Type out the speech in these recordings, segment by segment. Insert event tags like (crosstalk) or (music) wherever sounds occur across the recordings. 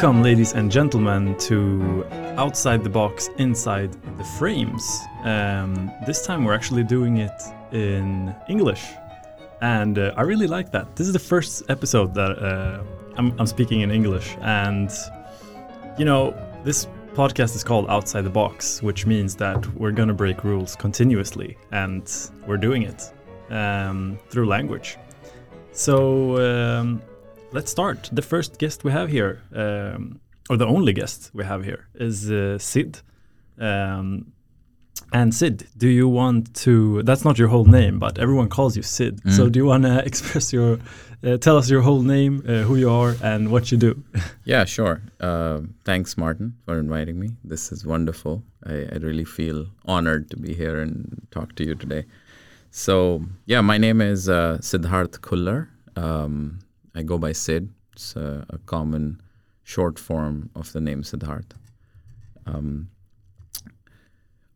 Welcome, ladies and gentlemen, to Outside the Box, Inside the Frames. Um, this time we're actually doing it in English, and uh, I really like that. This is the first episode that uh, I'm, I'm speaking in English, and you know, this podcast is called Outside the Box, which means that we're gonna break rules continuously, and we're doing it um, through language. So um, let's start. The first guest we have here, um, or the only guest we have here, is uh, Sid. Um, and Sid, do you want to? That's not your whole name, but everyone calls you Sid. Mm. So do you want to (laughs) express your, uh, tell us your whole name, uh, who you are, and what you do? (laughs) Yeah, sure. Uh, thanks, Martin, for inviting me. This is wonderful. I, I really feel honored to be here and talk to you today. So, yeah, my name is uh, Siddharth Kullar. Um, I go by Sid. It's a, a common short form of the name Siddharth. Um,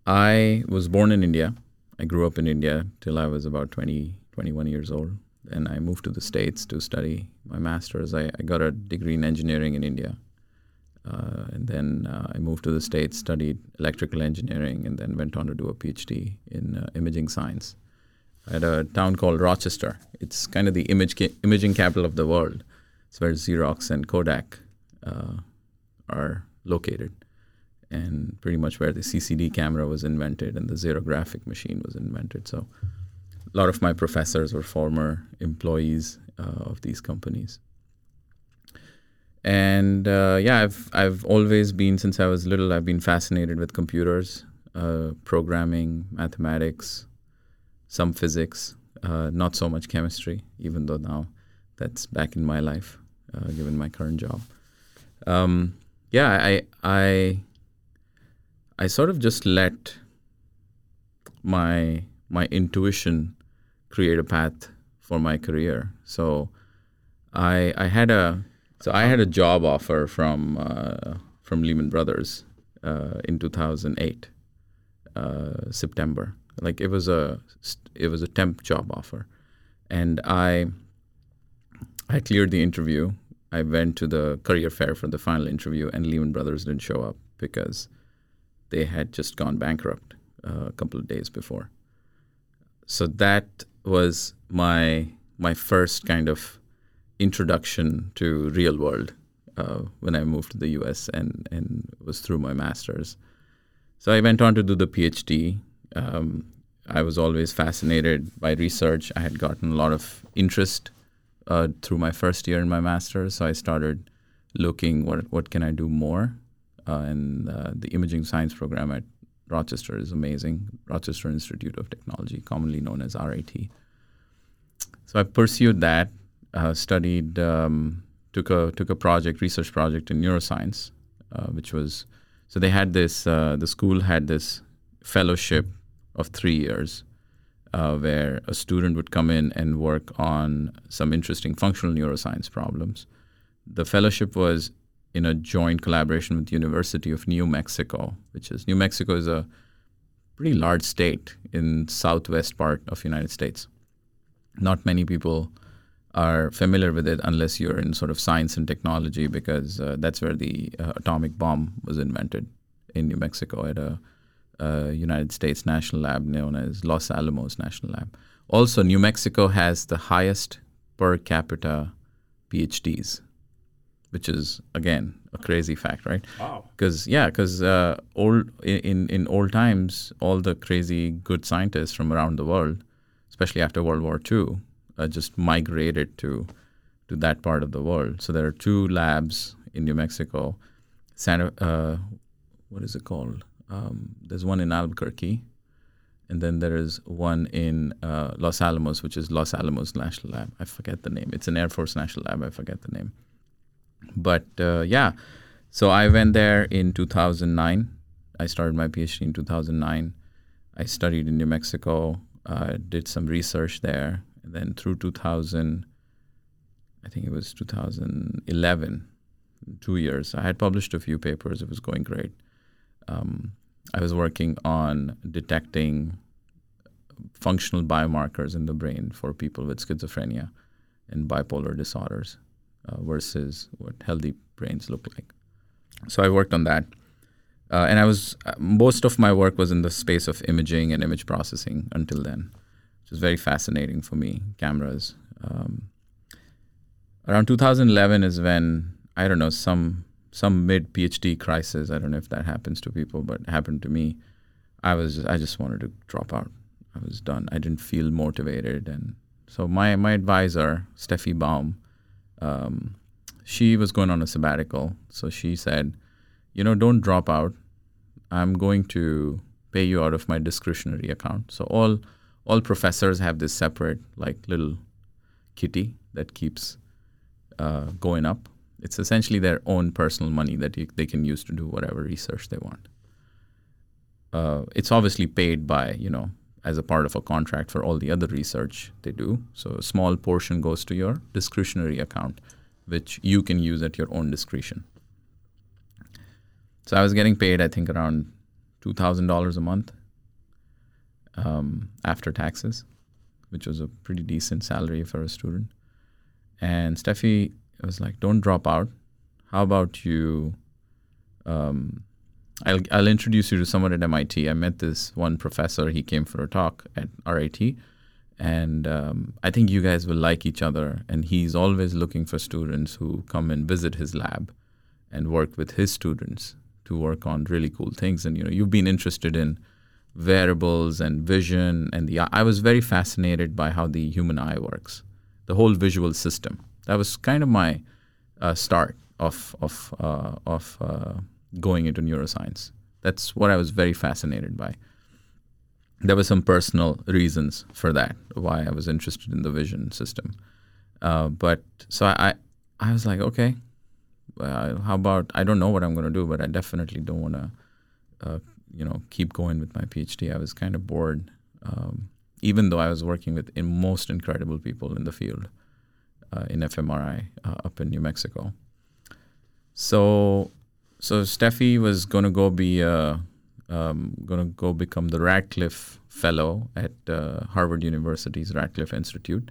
I was born in India. I grew up in India till I was about 20, 21 years old. And I moved to the States to study my master's. I, I got a degree in engineering in India. Uh, and then uh, I moved to the States, studied electrical engineering, and then went on to do a PhD in uh, imaging science at a town called Rochester. It's kind of the image ca- imaging capital of the world. It's where Xerox and Kodak uh, are located, and pretty much where the CCD camera was invented and the xerographic machine was invented. So, a lot of my professors were former employees uh, of these companies. And uh, yeah, I've I've always been since I was little. I've been fascinated with computers, uh, programming, mathematics, some physics, uh, not so much chemistry, even though now that's back in my life, uh, given my current job. Um, yeah, I, I, I sort of just let my my intuition create a path for my career. So, I I had a so I had a job offer from uh, from Lehman Brothers uh, in 2008 uh, September like it was a it was a temp job offer. And i i cleared the interview. I went to the career fair for the final interview and lehman brothers didn't show up because they had just gone bankrupt uh, a couple of days before. So that was my my first kind of introduction to real world uh, when i moved to the us and and was through my masters. So i went on to do the phd um, I was always fascinated by research. I had gotten a lot of interest uh, through my first year in my master's, so I started looking what what can I do more. Uh, and uh, the imaging science program at Rochester is amazing. Rochester Institute of Technology, commonly known as RIT. So I pursued that, uh, studied, um, took a took a project, research project in neuroscience, uh, which was so they had this. Uh, the school had this fellowship of three years, uh, where a student would come in and work on some interesting functional neuroscience problems. The fellowship was in a joint collaboration with the University of New Mexico, which is New Mexico is a pretty large state in southwest part of the United States. Not many people are familiar with it unless you're in sort of science and technology because uh, that's where the uh, atomic bomb was invented in New Mexico at a uh, United States national lab known as Los Alamos National Lab. Also, New Mexico has the highest per capita PhDs, which is again a crazy fact, right? Wow. Because yeah, because uh, old in in old times, all the crazy good scientists from around the world, especially after World War II, uh, just migrated to to that part of the world. So there are two labs in New Mexico. Santa, uh, what is it called? Um, there's one in Albuquerque, and then there is one in uh, Los Alamos, which is Los Alamos National Lab. I forget the name. It's an Air Force National Lab. I forget the name. But uh, yeah, so I went there in 2009. I started my PhD in 2009. I studied in New Mexico, uh, did some research there, and then through 2000, I think it was 2011, two years. I had published a few papers. It was going great. Um, I was working on detecting functional biomarkers in the brain for people with schizophrenia and bipolar disorders. uh, versus what healthy brains look like. So I worked on that. Uh, and I was uh, most of my work was in the space of imaging and image processing until then, which was very fascinating for me. Cameras. Um, around 2011 is when I don't know some some mid PhD crisis. I don't know if that happens to people, but happened to me. I was I just wanted to drop out. I was done. I didn't feel motivated, and so my my advisor Stefi Baum, um, she was going on a sabbatical. So she said, you know, don't drop out. I'm going to pay you out of my discretionary account. So all all professors have this separate like little kitty that keeps uh, going up. It's essentially their own personal money that you, they can use to do whatever research they want. Uh, it's obviously paid by you know as a part of a contract for all the other research they do. So a small portion goes to your discretionary account, which you can use at your own discretion. So I was getting paid, I think, around two thousand dollars a month um, after taxes, which was a pretty decent salary for a student. And Stefi was like, "Don't drop out. How about you? Um, I'll I'll introduce you to someone at MIT. I met this one professor. He came for a talk at RIT." and um, I think you guys will like each other. And he's always looking for students who come and visit his lab and work with his students to work on really cool things. And you know, you've been interested in variables and vision, and the I was very fascinated by how the human eye works, the whole visual system. That was kind of my uh, start of of uh, of uh, going into neuroscience. That's what I was very fascinated by. There were some personal reasons for that, why I was interested in the vision system. Uh, but so I, I was like, okay, how about I don't know what I'm going to do, but I definitely don't want to, uh, you know, keep going with my PhD. I was kind of bored, um, even though I was working with most incredible people in the field uh, in fMRI uh, up in New Mexico. So, so Stefi was going to go be uh, um, going to go become the Radcliffe Fellow at uh, Harvard University's Radcliffe Institute.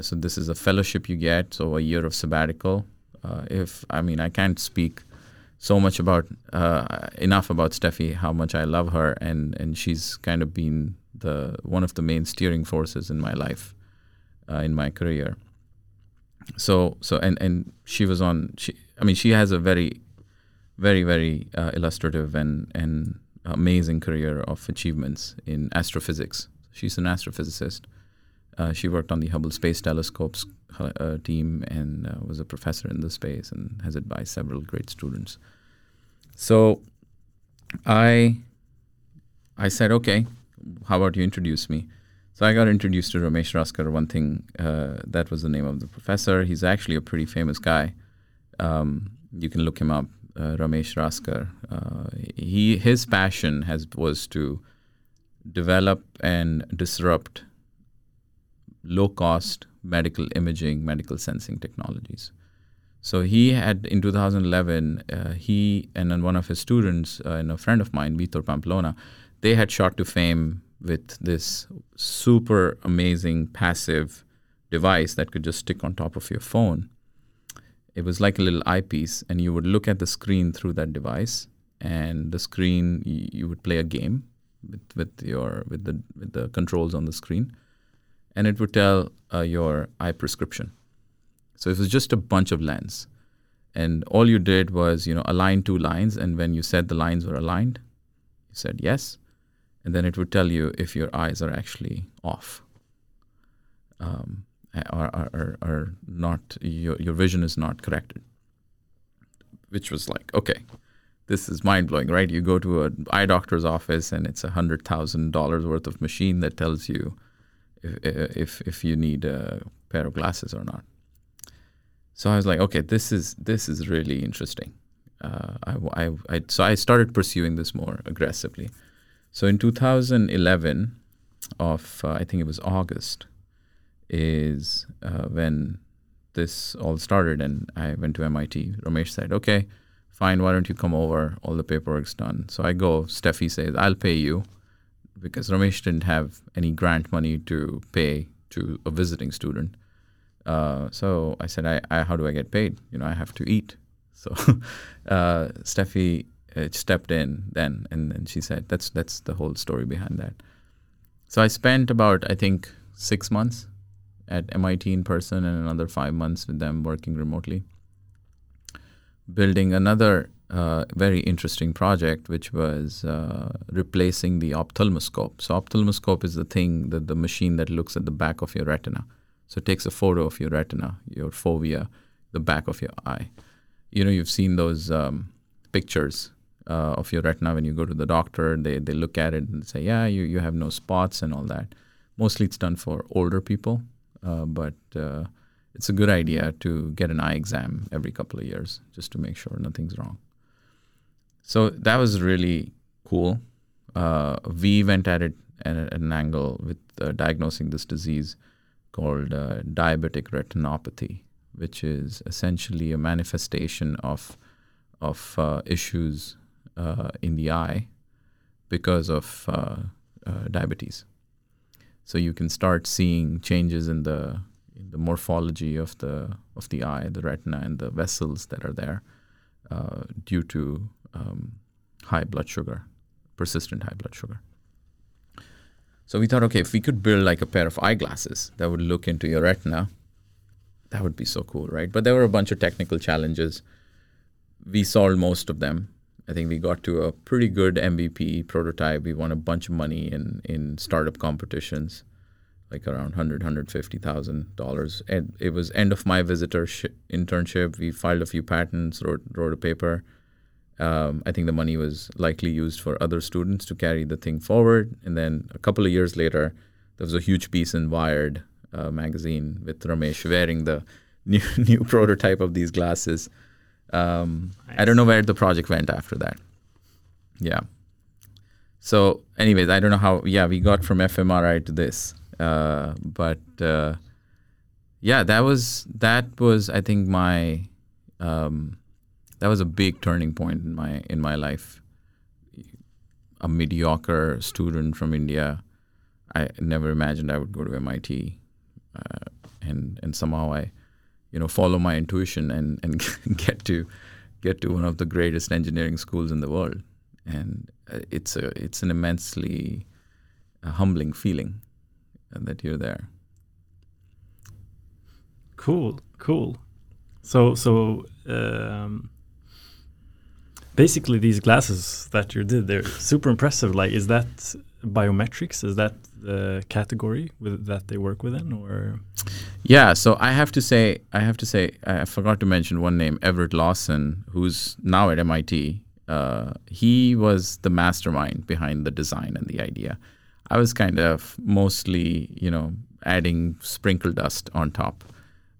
so this is a fellowship you get, so a year of sabbatical uh, if I mean I can't speak so much about uh, enough about Stefi, how much I love her, and and she's kind of been the one of the main steering forces in my life, uh, in my career. So so and and she was on. She I mean she has a very, very very uh, illustrative and and amazing career of achievements in astrophysics. She's an astrophysicist. Uh, she worked on the Hubble Space Telescope's uh, team and uh, was a professor in the space and has advised several great students. So I I said, okay, how about you introduce me? So I got introduced to Ramesh Raskar. One thing uh, that was the name of the professor. He's actually a pretty famous guy. Um, you can look him up, uh, Ramesh Raskar. Uh, he his passion has was to develop and disrupt low cost medical imaging, medical sensing technologies. So he had in 2011, uh, he and one of his students uh, and a friend of mine, Vitor Pamplona, they had shot to fame with this super amazing passive device that could just stick on top of your phone. It was like a little eyepiece, and you would look at the screen through that device, and the screen you would play a game with, with your with the with the controls on the screen and it would tell uh, your eye prescription. So it was just a bunch of lens. And all you did was, you know, align two lines. And when you said the lines were aligned, you said yes. And then it would tell you if your eyes are actually off um, or, or, or not, your, your vision is not corrected. Which was like, okay, this is mind blowing, right? You go to an eye doctor's office and it's a $100,000 worth of machine that tells you if, if if you need a pair of glasses or not. So I was like, okay, this is this is really interesting. Uh, I, I, I, so I started pursuing this more aggressively. So in 2011, of uh, I think it was August, is uh, when this all started, and I went to MIT. Ramesh said, "Okay, fine. Why don't you come over? All the paperwork's done." So I go. Stefi says, "I'll pay you." because Ramesh didn't have any grant money to pay to a visiting student. Uh, so I said, I, I, how do I get paid? You know, I have to eat. So (laughs) uh, Stefi stepped in then, and then she said, that's that's the whole story behind that. So I spent about I think six months at MIT in person and another five months with them working remotely, building another uh, very interesting project, which was uh, replacing the ophthalmoscope. So ophthalmoscope is the thing that the machine that looks at the back of your retina. So it takes a photo of your retina, your fovea, the back of your eye. You know, you've seen those um, pictures uh, of your retina when you go to the doctor. They they look at it and say, yeah, you you have no spots and all that. Mostly, it's done for older people, uh, but uh, it's a good idea to get an eye exam every couple of years just to make sure nothing's wrong. So that was really cool. Uh, we went at it at, at an angle with uh, diagnosing this disease called uh, diabetic retinopathy, which is essentially a manifestation of of issues uh, in the eye because of uh, uh, diabetes. So you can start seeing changes in the in the morphology of the of the eye, the retina, and the vessels that are there uh, due to um, high blood sugar, persistent high blood sugar. So we thought, okay, if we could build like a pair of eyeglasses that would look into your retina, that would be so cool, right? But there were a bunch of technical challenges. We solved most of them. I think we got to a pretty good MVP prototype. We won a bunch of money in in startup competitions, like around hundred, hundred fifty thousand dollars. And it was end of my visitor sh- internship. We filed a few patents, wrote wrote a paper um, I think the money was likely used for other students to carry the thing forward. And then a couple of years later, there was a huge piece in Wired uh, magazine with Ramesh wearing the (laughs) new, new prototype of these glasses. Um, nice. I don't know where the project went after that. Yeah. So, anyways, I don't know how. Yeah, we got from fMRI to this, uh, but uh, yeah, that was that was I think my um, that was a big turning point in my in my life. A mediocre student from India, I never imagined I would go to MIT, uh, and and somehow I, you know, follow my intuition and and (laughs) get to get to one of the greatest engineering schools in the world, and uh, it's a it's an immensely uh, humbling feeling that you're there. Cool, cool. So so um, basically these glasses that you did they're super impressive like is that biometrics is that the category with, that they work within or? Yeah so i have to say i have to say i forgot to mention one name everett lawson who's now at mit uh, he was the mastermind behind the design and the idea. I was kind of mostly you know adding sprinkle dust on top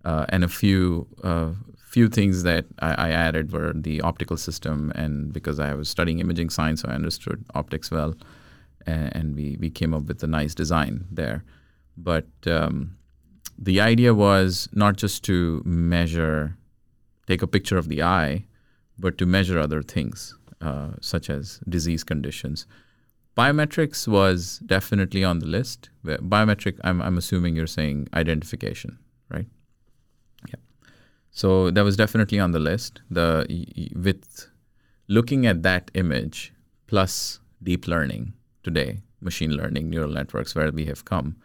uh, and a few uh, few things that I, I, added were the optical system, and because I was studying imaging science, so I understood optics well, and, and we we came up with a nice design there. But um, the idea was not just to measure, take a picture of the eye, but to measure other things uh, such as disease conditions. Biometrics was definitely on the list. Biometric, I'm, I'm assuming you're saying identification, right? Yeah. So that was definitely on the list. The with looking at that image plus deep learning today, machine learning, neural networks, where we have come,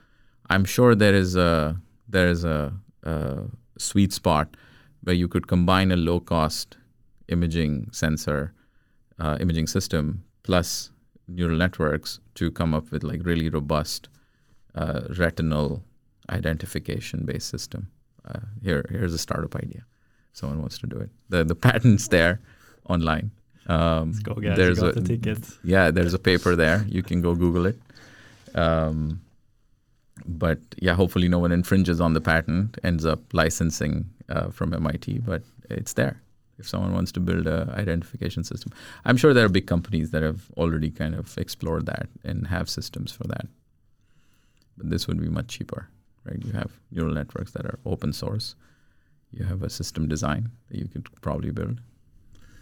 I'm sure there is a there is a, a sweet spot where you could combine a low cost imaging sensor, uh, imaging system plus neural networks to come up with like really robust uh, retinal identification based system uh, here here's a startup idea. Someone wants to do it. The the patent's there online. Um, Let's go, guys. There's a the ticket. Yeah, there's a paper there. You can go Google it. Um, but yeah, hopefully no one infringes on the patent, ends up licensing uh, from MIT. But it's there if someone wants to build a identification system. I'm sure there are big companies that have already kind of explored that and have systems for that. But this would be much cheaper right? You have neural networks that are open source. You have a system design that you could probably build.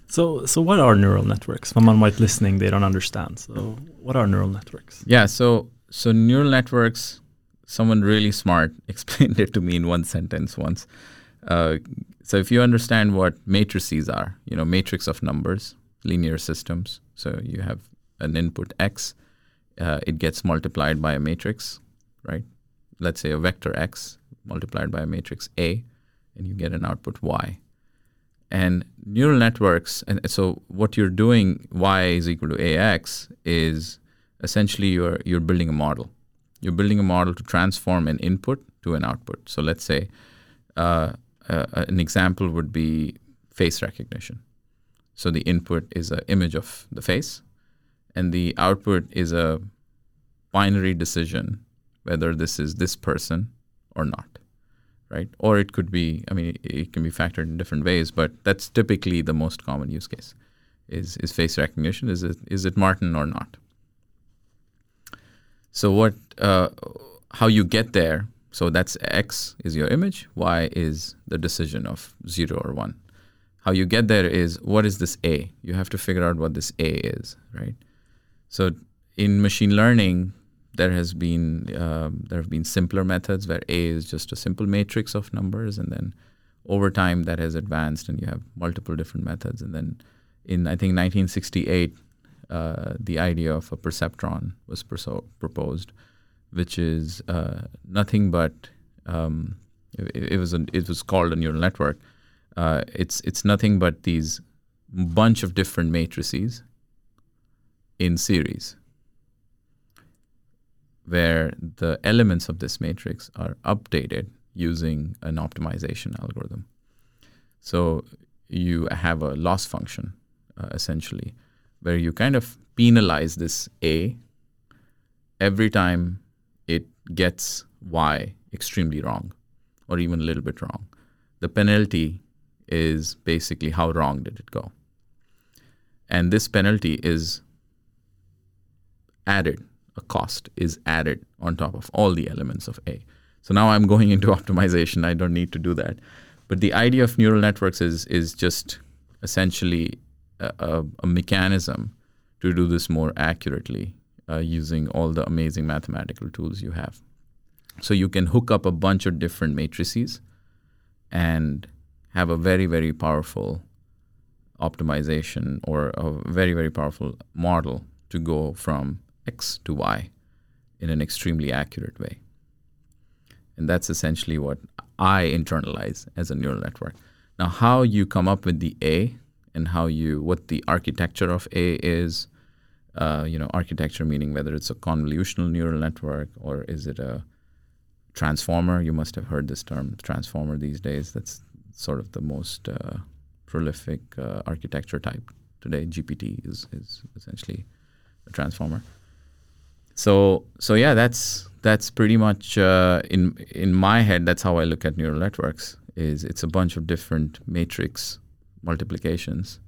So, so what are neural networks? Someone might listening, they don't understand. So, what are neural networks? Yeah, so so neural networks. someone really smart (laughs) explained it to me in one sentence once. Uh, so if you understand what matrices are, you know, matrix of numbers, linear systems. So you have an input x, uh, it gets multiplied by a matrix, right? Let's say a vector x multiplied by a matrix a, and you get an output y. And neural networks, and so what you're doing, y is equal to ax, is essentially you're you're building a model. You're building a model to transform an input to an output. So let's say uh, uh, an example would be face recognition. So the input is an image of the face, and the output is a binary decision whether this is this person or not, right? Or it could be, I mean, it can be factored in different ways, but that's typically the most common use case. Is is face recognition? Is it is it Martin or not? So what? Uh, how you get there? So that's x is your image, y is the decision of zero or one. How you get there is what is this a? You have to figure out what this a is, right? So in machine learning, there has been um, there have been simpler methods where a is just a simple matrix of numbers, and then over time that has advanced, and you have multiple different methods. And then in I think 1968, uh, the idea of a perceptron was perso- proposed, which is uh, nothing but um, it, it, was it was called a neural network. Uh, it's it's nothing but these bunch of different matrices in series, where the elements of this matrix are updated using an optimization algorithm. So you have a loss function uh, essentially where you kind of penalize this A every time it gets Y extremely wrong or even a little bit wrong. The penalty is basically how wrong did it go. And this penalty is added, a cost is added on top of all the elements of A. So now I'm going into (laughs) optimization. I don't need to do that. But the idea of neural networks is, is just essentially a, a mechanism to do this more accurately uh, using all the amazing mathematical tools you have. So you can hook up a bunch of different matrices and have a very, very powerful optimization or a very, very powerful model to go from X to Y in an extremely accurate way. And that's essentially what I internalize as a neural network. Now, how you come up with the A and how you what the architecture of A is. Uh, you know, architecture meaning whether it's a convolutional neural network or is it a transformer. You must have heard this term, transformer, these days. That's sort of the most uh, prolific uh, architecture type today. GPT is is essentially a transformer. So so yeah, that's that's pretty much uh, in in my head. That's how I look at neural networks. Is it's a bunch of different matrix multiplications.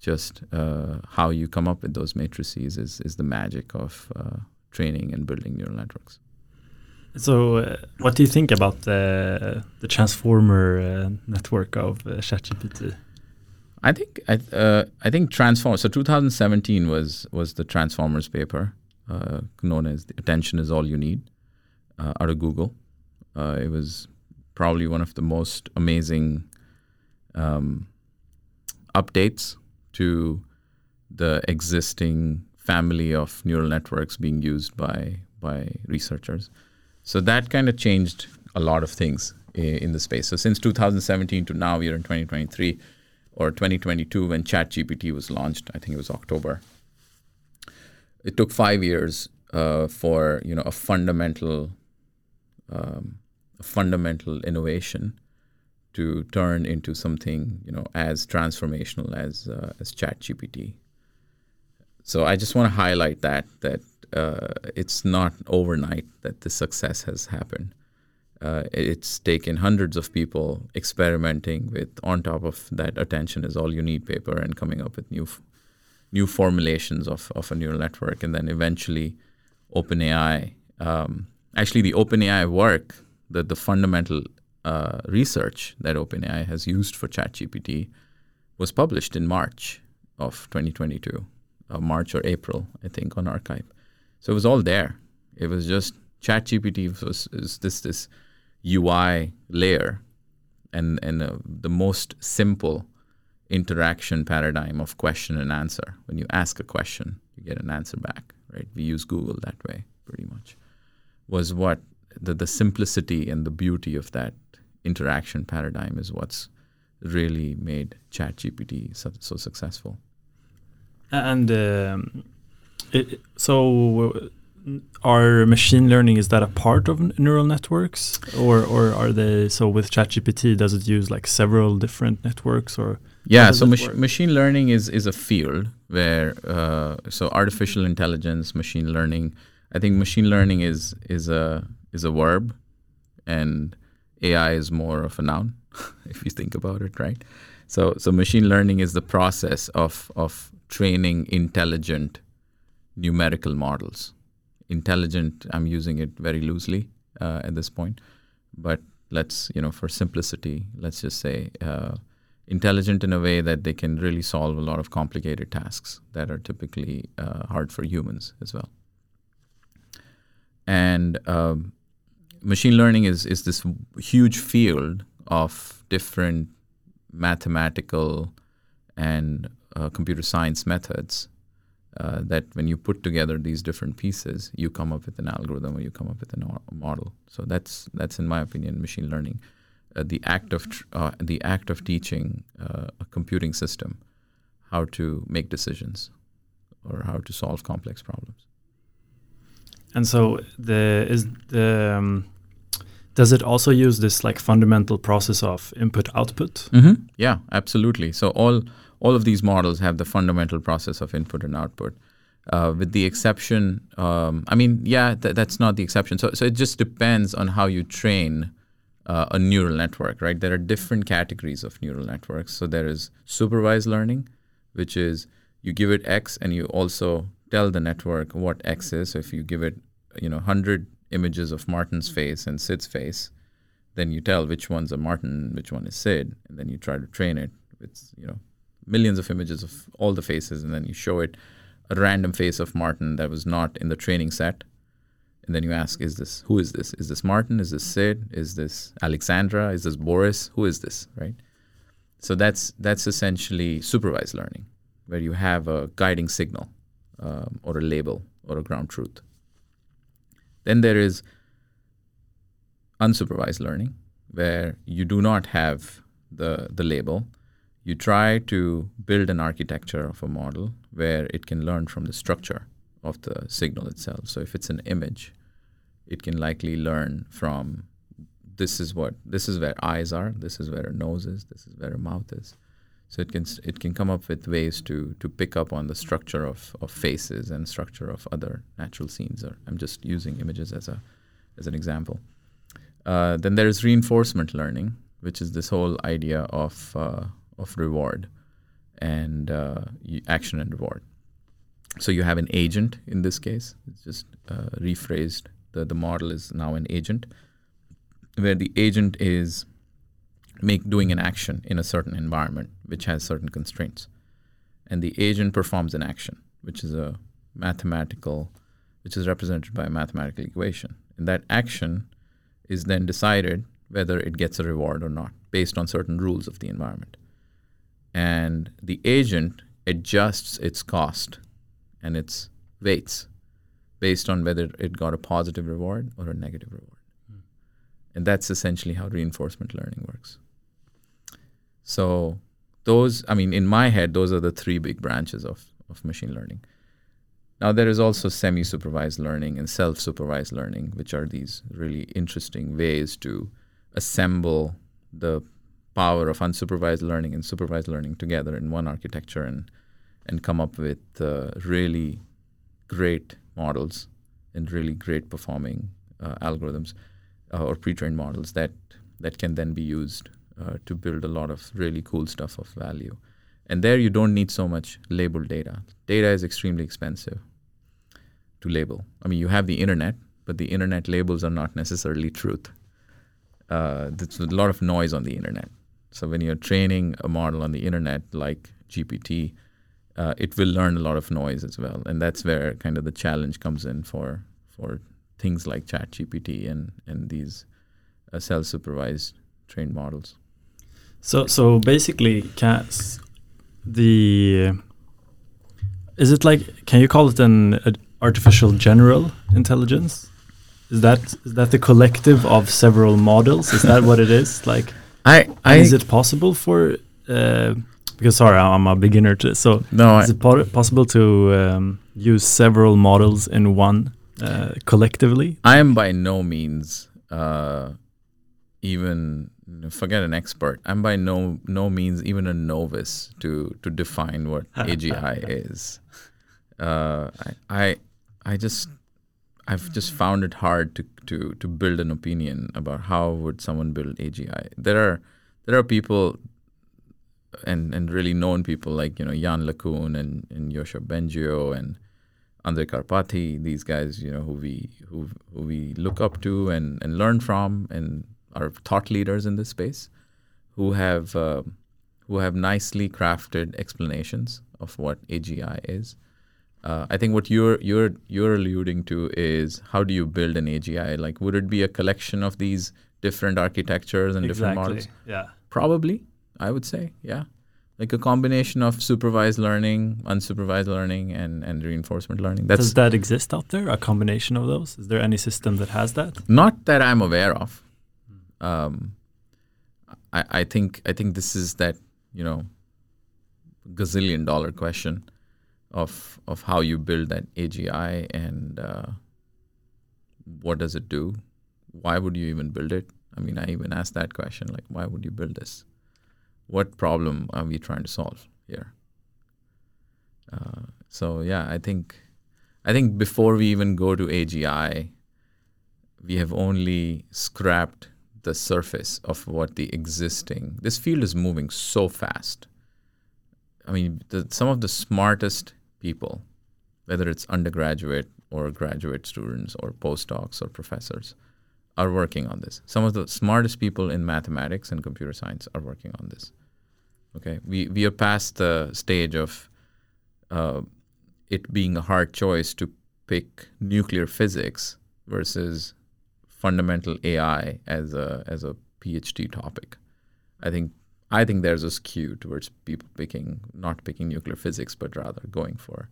Just uh, how you come up with those matrices is, is the magic of uh, training and building neural networks. So, uh, what do you think about the the transformer uh, network of uh, ChatGPT? I think I, uh, I think transform. So 2017 was was the Transformers paper, Uh, known as "Attention is All You Need," uh, out of Google. Uh, it was probably one of the most amazing um, updates to the existing family of neural networks being used by by researchers. So that kind of changed a lot of things in the space. So since 2017 to now, we're in 2023 or 2022 when ChatGPT was launched. I think it was October. It took five years uh, for you know a fundamental um, a fundamental innovation to turn into something you know as transformational as uh, as ChatGPT. So I just want to highlight that that uh, it's not overnight that the success has happened. Uh, it's taken hundreds of people experimenting with on top of that attention is all you need paper and coming up with new new formulations of, of a neural network and then eventually OpenAI um, actually the OpenAI work the, the fundamental uh, research that OpenAI has used for ChatGPT was published in March of 2022, uh, March or April, I think, on arXiv. So it was all there. It was just ChatGPT was, is this this UI layer, and and uh, the most simple interaction paradigm of question and answer. When you ask a question, you get an answer back. Right? We use Google that way pretty much. Was what the the simplicity and the beauty of that interaction paradigm is what's really made ChatGPT so, so successful. And um, it, so, are machine learning is that a part of neural networks, or or are they so with ChatGPT? Does it use like several different networks, or yeah? So mach machine learning is is a field where uh, so artificial intelligence, machine learning. I think machine learning is is a is a verb, and AI is more of a noun, (laughs) if you think about it, right? So so machine learning is the process of of training intelligent numerical models. Intelligent, I'm using it very loosely uh, at this point, but let's, you know, for simplicity, let's just say uh, intelligent in a way that they can really solve a lot of complicated tasks that are typically uh, hard for humans as well. And um, machine learning is, is this huge field of different mathematical and uh, computer science methods uh, that when you put together these different pieces, you come up with an algorithm or you come up with a model. So that's that's in my opinion machine learning, the act of tr- uh, the act of teaching uh, a computing system how to make decisions or how to solve complex problems. And so the is the um, does it also use this like fundamental process of input output? Mm-hmm. Yeah, absolutely. So all all of these models have the fundamental process of input and output. Uh, with the exception, um, I mean, yeah, th- that's not the exception. So, so it just depends on how you train uh, a neural network, right? There are different categories of neural networks. So there is supervised learning, which is you give it X and you also tell the network what X is. So if you give it, you know, 100 images of Martin's face and Sid's face, then you tell which one's a Martin, which one is Sid, and then you try to train it with, you know, millions of images of all the faces, and then you show it a random face of Martin that was not in the training set. And then you ask, is this who is this? Is this Martin? Is this Sid? Is this Alexandra? Is this Boris? Who is this? Right? So that's that's essentially supervised learning, where you have a guiding signal um, or a label or a ground truth. Then there is unsupervised learning, where you do not have the the label, you try to build an architecture of a model where it can learn from the structure of the signal itself. So if it's an image, it can likely learn from this is what this is where eyes are, this is where a nose is, this is where a mouth is. So it can it can come up with ways to to pick up on the structure of, of faces and structure of other natural scenes. Or I'm just using images as a as an example. Uh, then there is reinforcement learning, which is this whole idea of uh, of reward and uh, action and reward. So you have an agent in this case. It's just uh, rephrased. The, the model is now an agent, where the agent is make doing an action in a certain environment which has certain constraints, and the agent performs an action, which is a mathematical, which is represented by a mathematical equation, and that action is then decided whether it gets a reward or not based on certain rules of the environment and the agent adjusts its cost and its weights based on whether it got a positive reward or a negative reward. Mm. And that's essentially how reinforcement learning works. So those, I mean, in my head, those are the three big branches of, of machine learning. Now, there is also semi supervised learning and self supervised learning, which are these really interesting ways to assemble the power of unsupervised learning and supervised learning together in one architecture and and come up with uh, really great models and really great performing uh, algorithms uh, or pre-trained models that that can then be used uh, to build a lot of really cool stuff of value. And there you don't need so much labeled data. Data is extremely expensive to label. I mean, you have the internet, but the internet labels are not necessarily truth. Uh, there's a lot of noise on the internet. So when you're training a model on the internet like GPT, uh, it will learn a lot of noise as well, and that's where kind of the challenge comes in for for things like ChatGPT and and these uh, self-supervised trained models. So so basically, cats the is it like can you call it an artificial general intelligence? Is that is that the collective of several models? Is that what it is? Like, I, I is it possible for? Uh, because sorry, I'm a beginner to this. So no, is I, it po possible to um, use several models in one uh, collectively? I am by no means uh, even forget an expert. I'm by no no means even a novice to to define what (laughs) AGI is. Uh, I, I I just I've just found it hard to, to to build an opinion about how would someone build AGI. There are there are people and and really known people like you know Yann LeCun and and Yoshua Bengio and Andrej Karpathy. These guys, you know, who we who who we look up to and and learn from and are thought leaders in this space, who have uh, who have nicely crafted explanations of what AGI is. Uh, I think what you're you're you're alluding to is how do you build an AGI? Like, would it be a collection of these different architectures and exactly. different models? Yeah. Probably, I would say, yeah, like a combination of supervised learning, unsupervised learning, and and reinforcement learning. That's Does that exist out there? A combination of those? Is there any system that has that? Not that I'm aware of. Um, I I think I think this is that you know gazillion dollar question of of how you build that AGI and uh, what does it do? Why would you even build it? I mean, I even asked that question like, why would you build this? What problem are we trying to solve here? Uh, so yeah, I think I think before we even go to AGI, we have only scrapped the surface of what the existing. This field is moving so fast. I mean, the, some of the smartest people, whether it's undergraduate or graduate students or postdocs or professors, are working on this. Some of the smartest people in mathematics and computer science are working on this. Okay, we we are past the stage of uh, it being a hard choice to pick nuclear physics versus fundamental AI as a as a PhD topic. I think I think there's a skew towards people picking not picking nuclear physics, but rather going for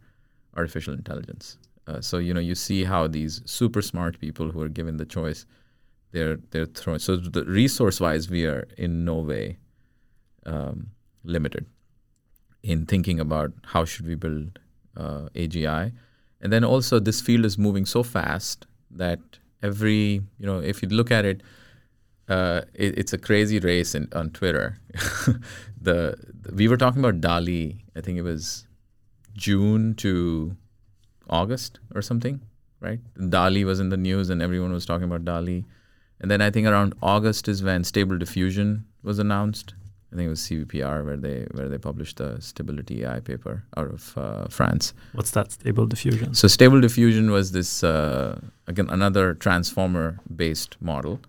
artificial intelligence. Uh, so you know you see how these super smart people who are given the choice they're they're throwing. So the resource wise, we are in no way um, limited in thinking about how should we build uh, AGI, and then also this field is moving so fast that every you know if you look at it. Uh, it, it's a crazy race in, on Twitter. (laughs) the, the we were talking about DALL-E. I think it was June to August or something, right? DALL-E was in the news and everyone was talking about DALL-E. And then I think around August is when Stable Diffusion was announced. I think it was CVPR where they where they published the Stability AI paper out of uh, France. What's that Stable Diffusion? So Stable Diffusion was this uh, again another transformer based model,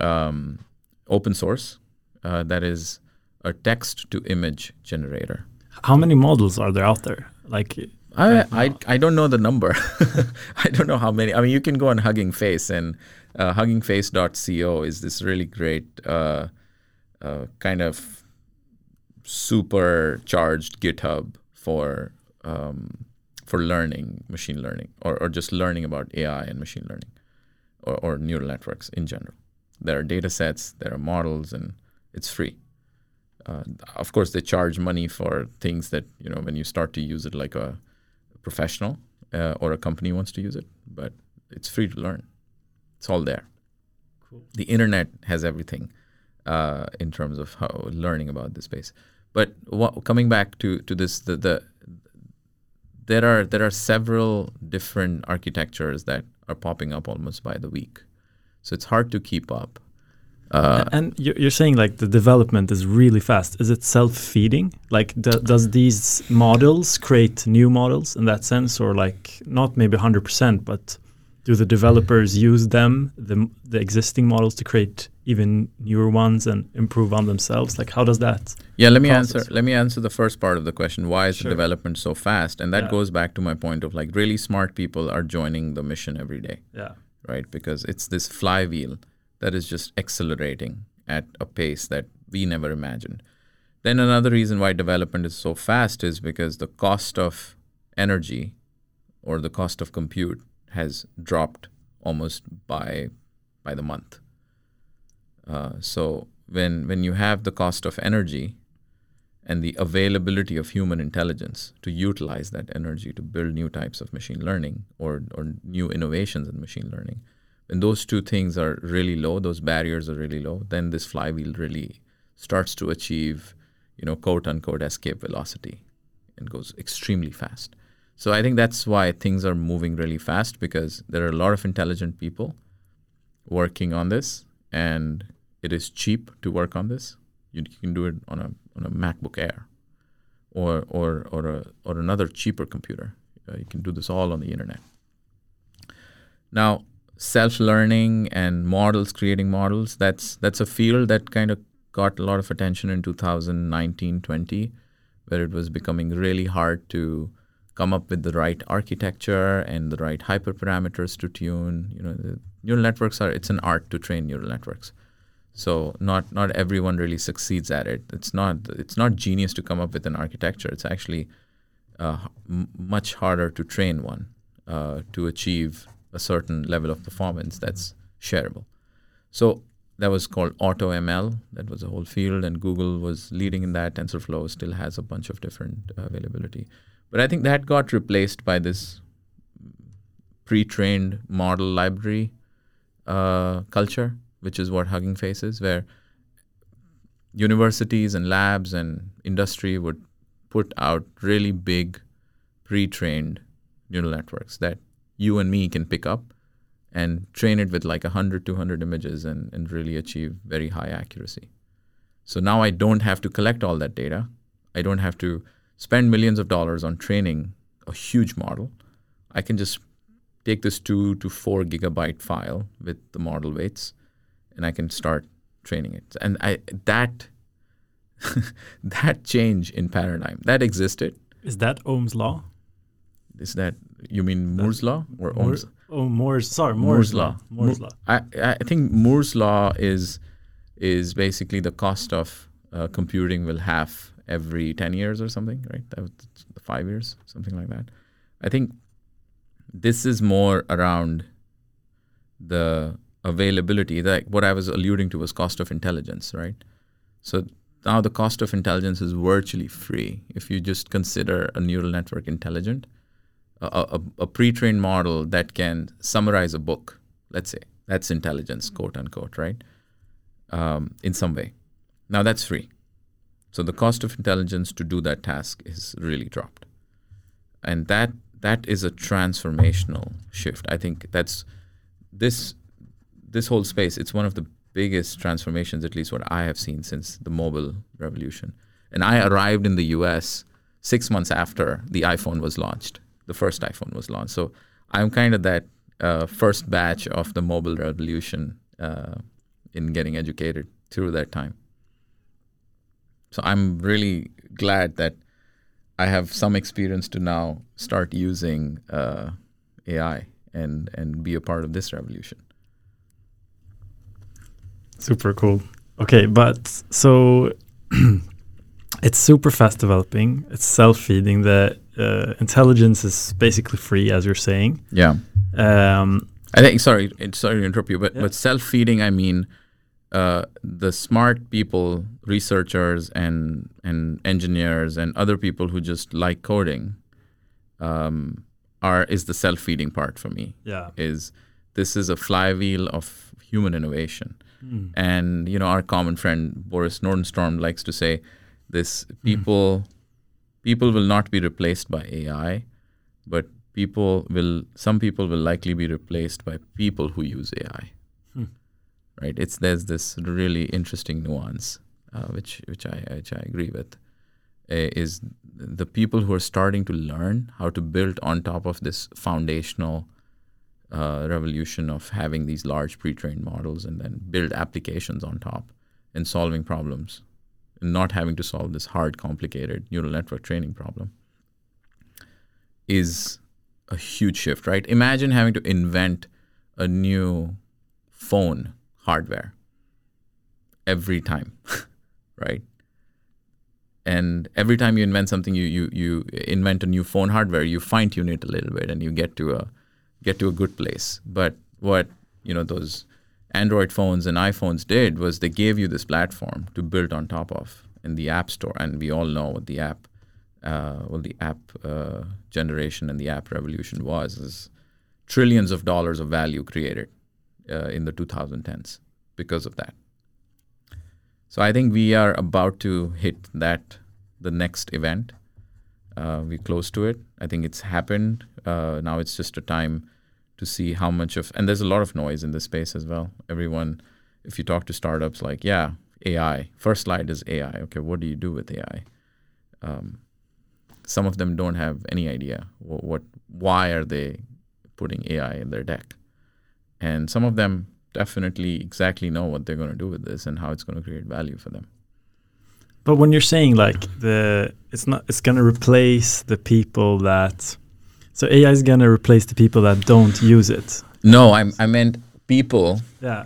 um, open source, uh, that is a text to image generator. How many models are there out there? Like I, I, I don't know the number. (laughs) I don't know how many. I mean, you can go on Hugging Face, and uh, huggingface.co is this really great uh, uh, kind of supercharged GitHub for um, for learning machine learning or, or just learning about AI and machine learning or, or neural networks in general. There are data sets, there are models, and it's free. Uh, of course, they charge money for things that you know when you start to use it like a professional uh, or a company wants to use it, but it's free to learn. It's all there. Cool. The internet has everything uh, in terms of how learning about this space. But what, coming back to to this, the, the there are there are several different architectures that are popping up almost by the week, so it's hard to keep up. Uh, and you're saying like the development is really fast. Is it self-feeding? Like, do, does these models create new models in that sense, or like not maybe 100%, but do the developers use them, the the existing models, to create even newer ones and improve on themselves? Like, how does that? Yeah, let me process answer. Let me answer the first part of the question. Why is Sure. the development so fast? And that Yeah. goes back to my point of like really smart people are joining the mission every day, Yeah. right? Because it's this flywheel that is just accelerating at a pace that we never imagined. Then another reason why development is so fast is because the cost of energy or the cost of compute has dropped almost by by the month. Uh, so when when you have the cost of energy and the availability of human intelligence to utilize that energy to build new types of machine learning or or new innovations in machine learning, when those two things are really low, those barriers are really low, then this flywheel really starts to achieve, you know, quote unquote escape velocity and goes extremely fast. So I think that's why things are moving really fast because there are a lot of intelligent people working on this and it is cheap to work on this. You, can do it on a on a MacBook Air or or or a, or another cheaper computer. Uh, you can do this all on the internet. Now, self-learning and models creating models that's that's a field that kind of got a lot of attention in 2019-20 where it was becoming really hard to come up with the right architecture and the right hyperparameters to tune you know neural networks are it's an art to train neural networks. So not not everyone really succeeds at it. It's not it's not genius to come up with an architecture. It's actually uh, m- much harder to train one uh, to achieve a certain level of performance that's shareable. So that was called AutoML. That was a whole field, and Google was leading in that. TensorFlow still has a bunch of different availability, but I think that got replaced by this pre-trained model library uh, culture, which is what Hugging Face is, where universities and labs and industry would put out really big pre-trained neural networks that you and me can pick up and train it with like 100 200 images and, and really achieve very high accuracy. So now i don't have to collect all that data. I don't have to spend millions of dollars on training a huge model i can just take this 2 to 4 gigabyte file with the model weights and i can start training it and i that (laughs) that change in paradigm that existed Is that Ohm's law? is that you mean moore's law or Moore- ohm's oh, Moore's. Sorry, Moore's, law. Moore's Mo- law. I, I think Moore's law is is basically the cost of uh, computing will half every ten years or something, right? Five years, something like that. I think this is more around the availability. What I was alluding to was cost of intelligence, right? So now the cost of intelligence is virtually free if you just consider a neural network intelligent a, a, a pre-trained model that can summarize a book let's say that's intelligence quote unquote right um, in some way now that's free so the cost of intelligence to do that task is really dropped. And that that is a transformational shift. I think that's this this whole space it's one of the biggest transformations at least what i have seen since the mobile revolution. And i arrived in the us six months after the iphone was launched the first iphone was launched. So i'm kind of that uh, first batch of the mobile revolution uh, in getting educated through that time so i'm really glad that i have some experience to now start using uh, ai and and be a part of this revolution Super cool. Okay, but so (clears throat) it's super fast developing. It's self-feeding. The uh, intelligence is basically free, as you're saying. yeah Um, I think sorry, sorry to interrupt you, but Yeah. but self feeding, I mean, uh, the smart people, researchers and and engineers and other people who just like coding, um, are is the self feeding part for me. yeah. Is this is a flywheel of human innovation, Mm. and you know our common friend Boris Nordenstorm likes to say, this people people will not be replaced by AI, but people will some people will likely be replaced by people who use AI. Right? It's there's this really interesting nuance, uh, which which I which I agree with, uh, is the people who are starting to learn how to build on top of this foundational uh, revolution of having these large pre-trained models and then build applications on top and solving problems and not having to solve this hard, complicated neural network training problem is a huge shift, right? Imagine having to invent a new phone hardware every time, (laughs) right? And every time you invent something, you, you you invent a new phone hardware, you fine tune it a little bit, and you get to a get to a good place. But what you know those Android phones and iPhones did was they gave you this platform to build on top of in the App Store, and we all know what the app, uh, well, the app uh, generation and the app revolution was is trillions of dollars of value created uh, in the 2010s because of that. So I think we are about to hit that the next event. Uh, we're close to it. I think it's happened. Uh, now it's just a time to see how much of and there's a lot of noise in this space as well. Everyone, if you talk to startups, like yeah, AI. First slide is AI. Okay, what do you do with AI? Um, some of them don't have any idea what, what why are they putting AI in their deck, and some of them definitely exactly know what they're going to do with this and how it's going to create value for them. But when you're saying like the it's not it's going to replace the people that so AI is going to replace the people that don't use it. No, I I meant people Yeah.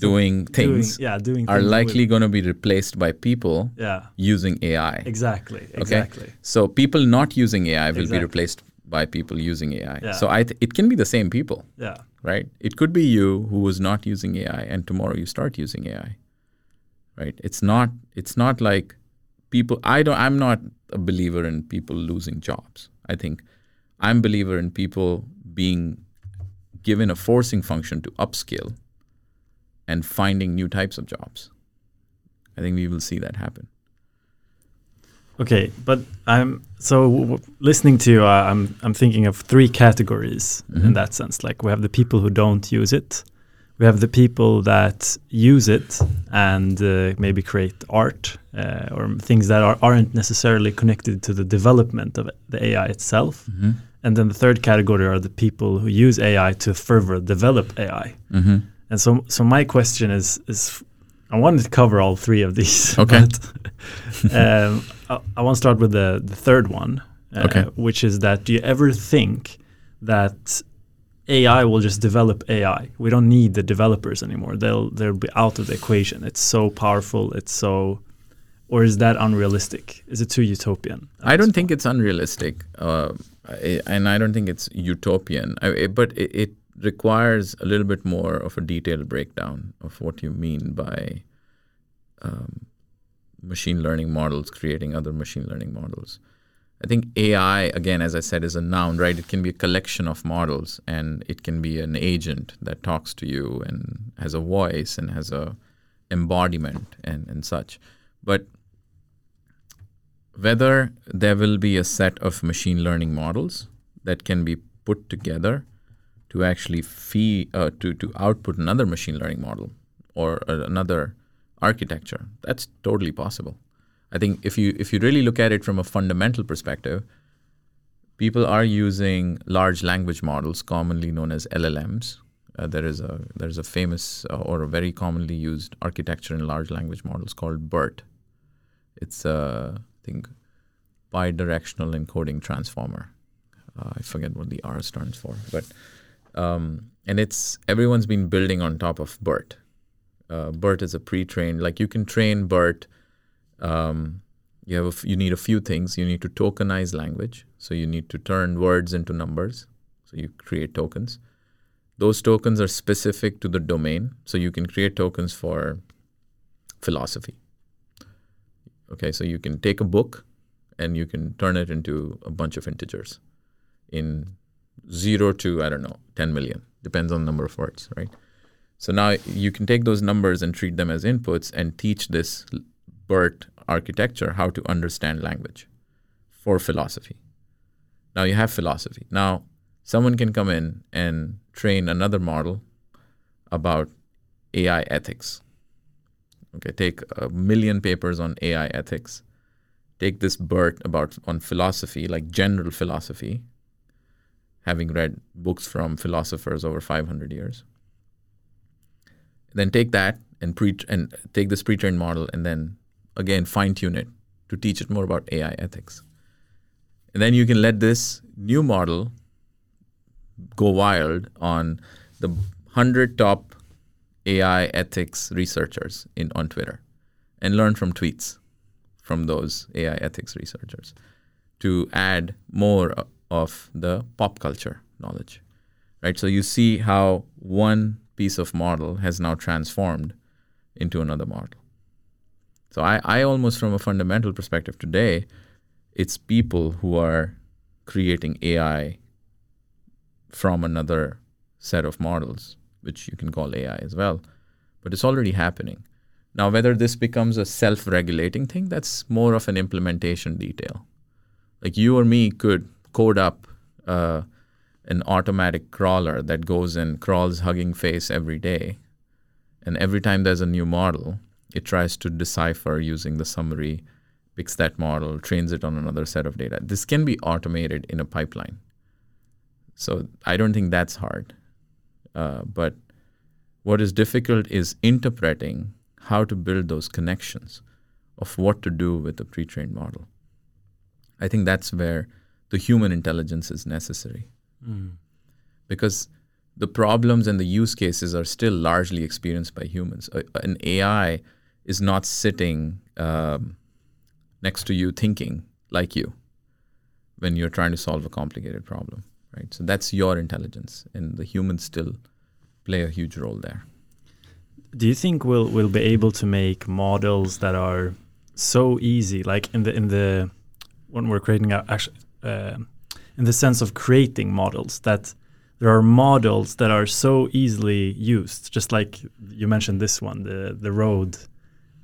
doing things Doing, yeah, doing are likely going to be replaced by people yeah. using AI. Exactly. Exactly. So people not using AI will Exactly. be replaced by people using AI. Yeah. So I th- it can be the same people, Yeah. Right? It could be you who was not using AI and tomorrow you start using AI. Right? It's not it's not like people I don't I'm not a believer in people losing jobs. I think I'm a believer in people being given a forcing function to upskill and finding new types of jobs. I think we will see that happen. Okay, but I'm so listening to you. Uh, I'm I'm thinking of three categories in Mhm. that sense. Like we have the people who don't use it, we have the people that use it and uh, maybe create art uh, or things that are, aren't necessarily connected to the development of the AI itself. And then the third category are the people who use AI to further develop AI. Mm-hmm. And so, so my question is, is I wanted to cover all three of these. Okay. (laughs) But, (laughs) um, I, I want to start with the, the third one, uh, Okay. which is that do you ever think that AI will just develop AI? We don't need the developers anymore. They'll they'll be out of the equation. It's so powerful. It's so, or is that unrealistic? Is it too utopian? I don't think it's unrealistic, uh, and I don't think it's utopian. I, but it, it requires a little bit more of a detailed breakdown of what you mean by um, machine learning models creating other machine learning models. I think AI, again, as I said, is a noun, right? It can be a collection of models, and it can be an agent that talks to you and has a voice and has a embodiment and, and such. But whether there will be a set of machine learning models that can be put together to actually feed uh, to to output another machine learning model or uh, another architecture that's totally possible i think if you if you really look at it from a fundamental perspective people are using large language models commonly known as llms uh, there is a there's a famous uh, or a very commonly used architecture in large language models called BERT. It's a I think bidirectional encoding transformer. Uh, I forget what the R stands for, but um, and it's everyone's been building on top of BERT. Uh, BERT is a pre-trained like you can train BERT. Um, you have you need a few things. You need to tokenize language, so you need to turn words into numbers. So you create tokens those tokens are specific to the domain so you can create tokens for philosophy okay so you can take a book and you can turn it into a bunch of integers in 0 to i don't know 10 million depends on the number of words right so now you can take those numbers and treat them as inputs and teach this BERT architecture how to understand language for philosophy now you have philosophy now someone can come in and train another model about AI ethics. Okay, take a million papers on AI ethics. Take this BERT about on philosophy, like general philosophy. having read books from philosophers over 500 years. Then take that and pre and take this pre-trained model and then again fine tune it to teach it more about AI ethics. And then you can let this new model go wild on the 100 top AI ethics researchers in on Twitter and learn from tweets from those AI ethics researchers to add more of the pop culture knowledge. Right? So you see how one piece of model has now transformed into another model. So I, I almost from a fundamental perspective today, it's people who are creating AI from another set of models, which you can call AI as well. But it's already happening. Now, whether this becomes a self regulating thing, that's more of an implementation detail. Like you or me could code up uh, an automatic crawler that goes and crawls Hugging Face every day. And every time there's a new model, it tries to decipher using the summary, picks that model, trains it on another set of data. This can be automated in a pipeline. So I don't think that's hard. Uh, but what is difficult is interpreting how to build those connections of what to do with a pre trained model. I think that's where the human intelligence is necessary. Mm. Because the problems and the use cases are still largely experienced by humans. an AI is not sitting um, next to you thinking like you when you're trying to solve a complicated problem, right? So that's your intelligence, and the humans still play a huge role there. Do you think we'll we'll be able to make models that are so easy, like in the in the when we're creating a, actually uh, in the sense of creating models that there are models that are so easily used just like you mentioned this one the the road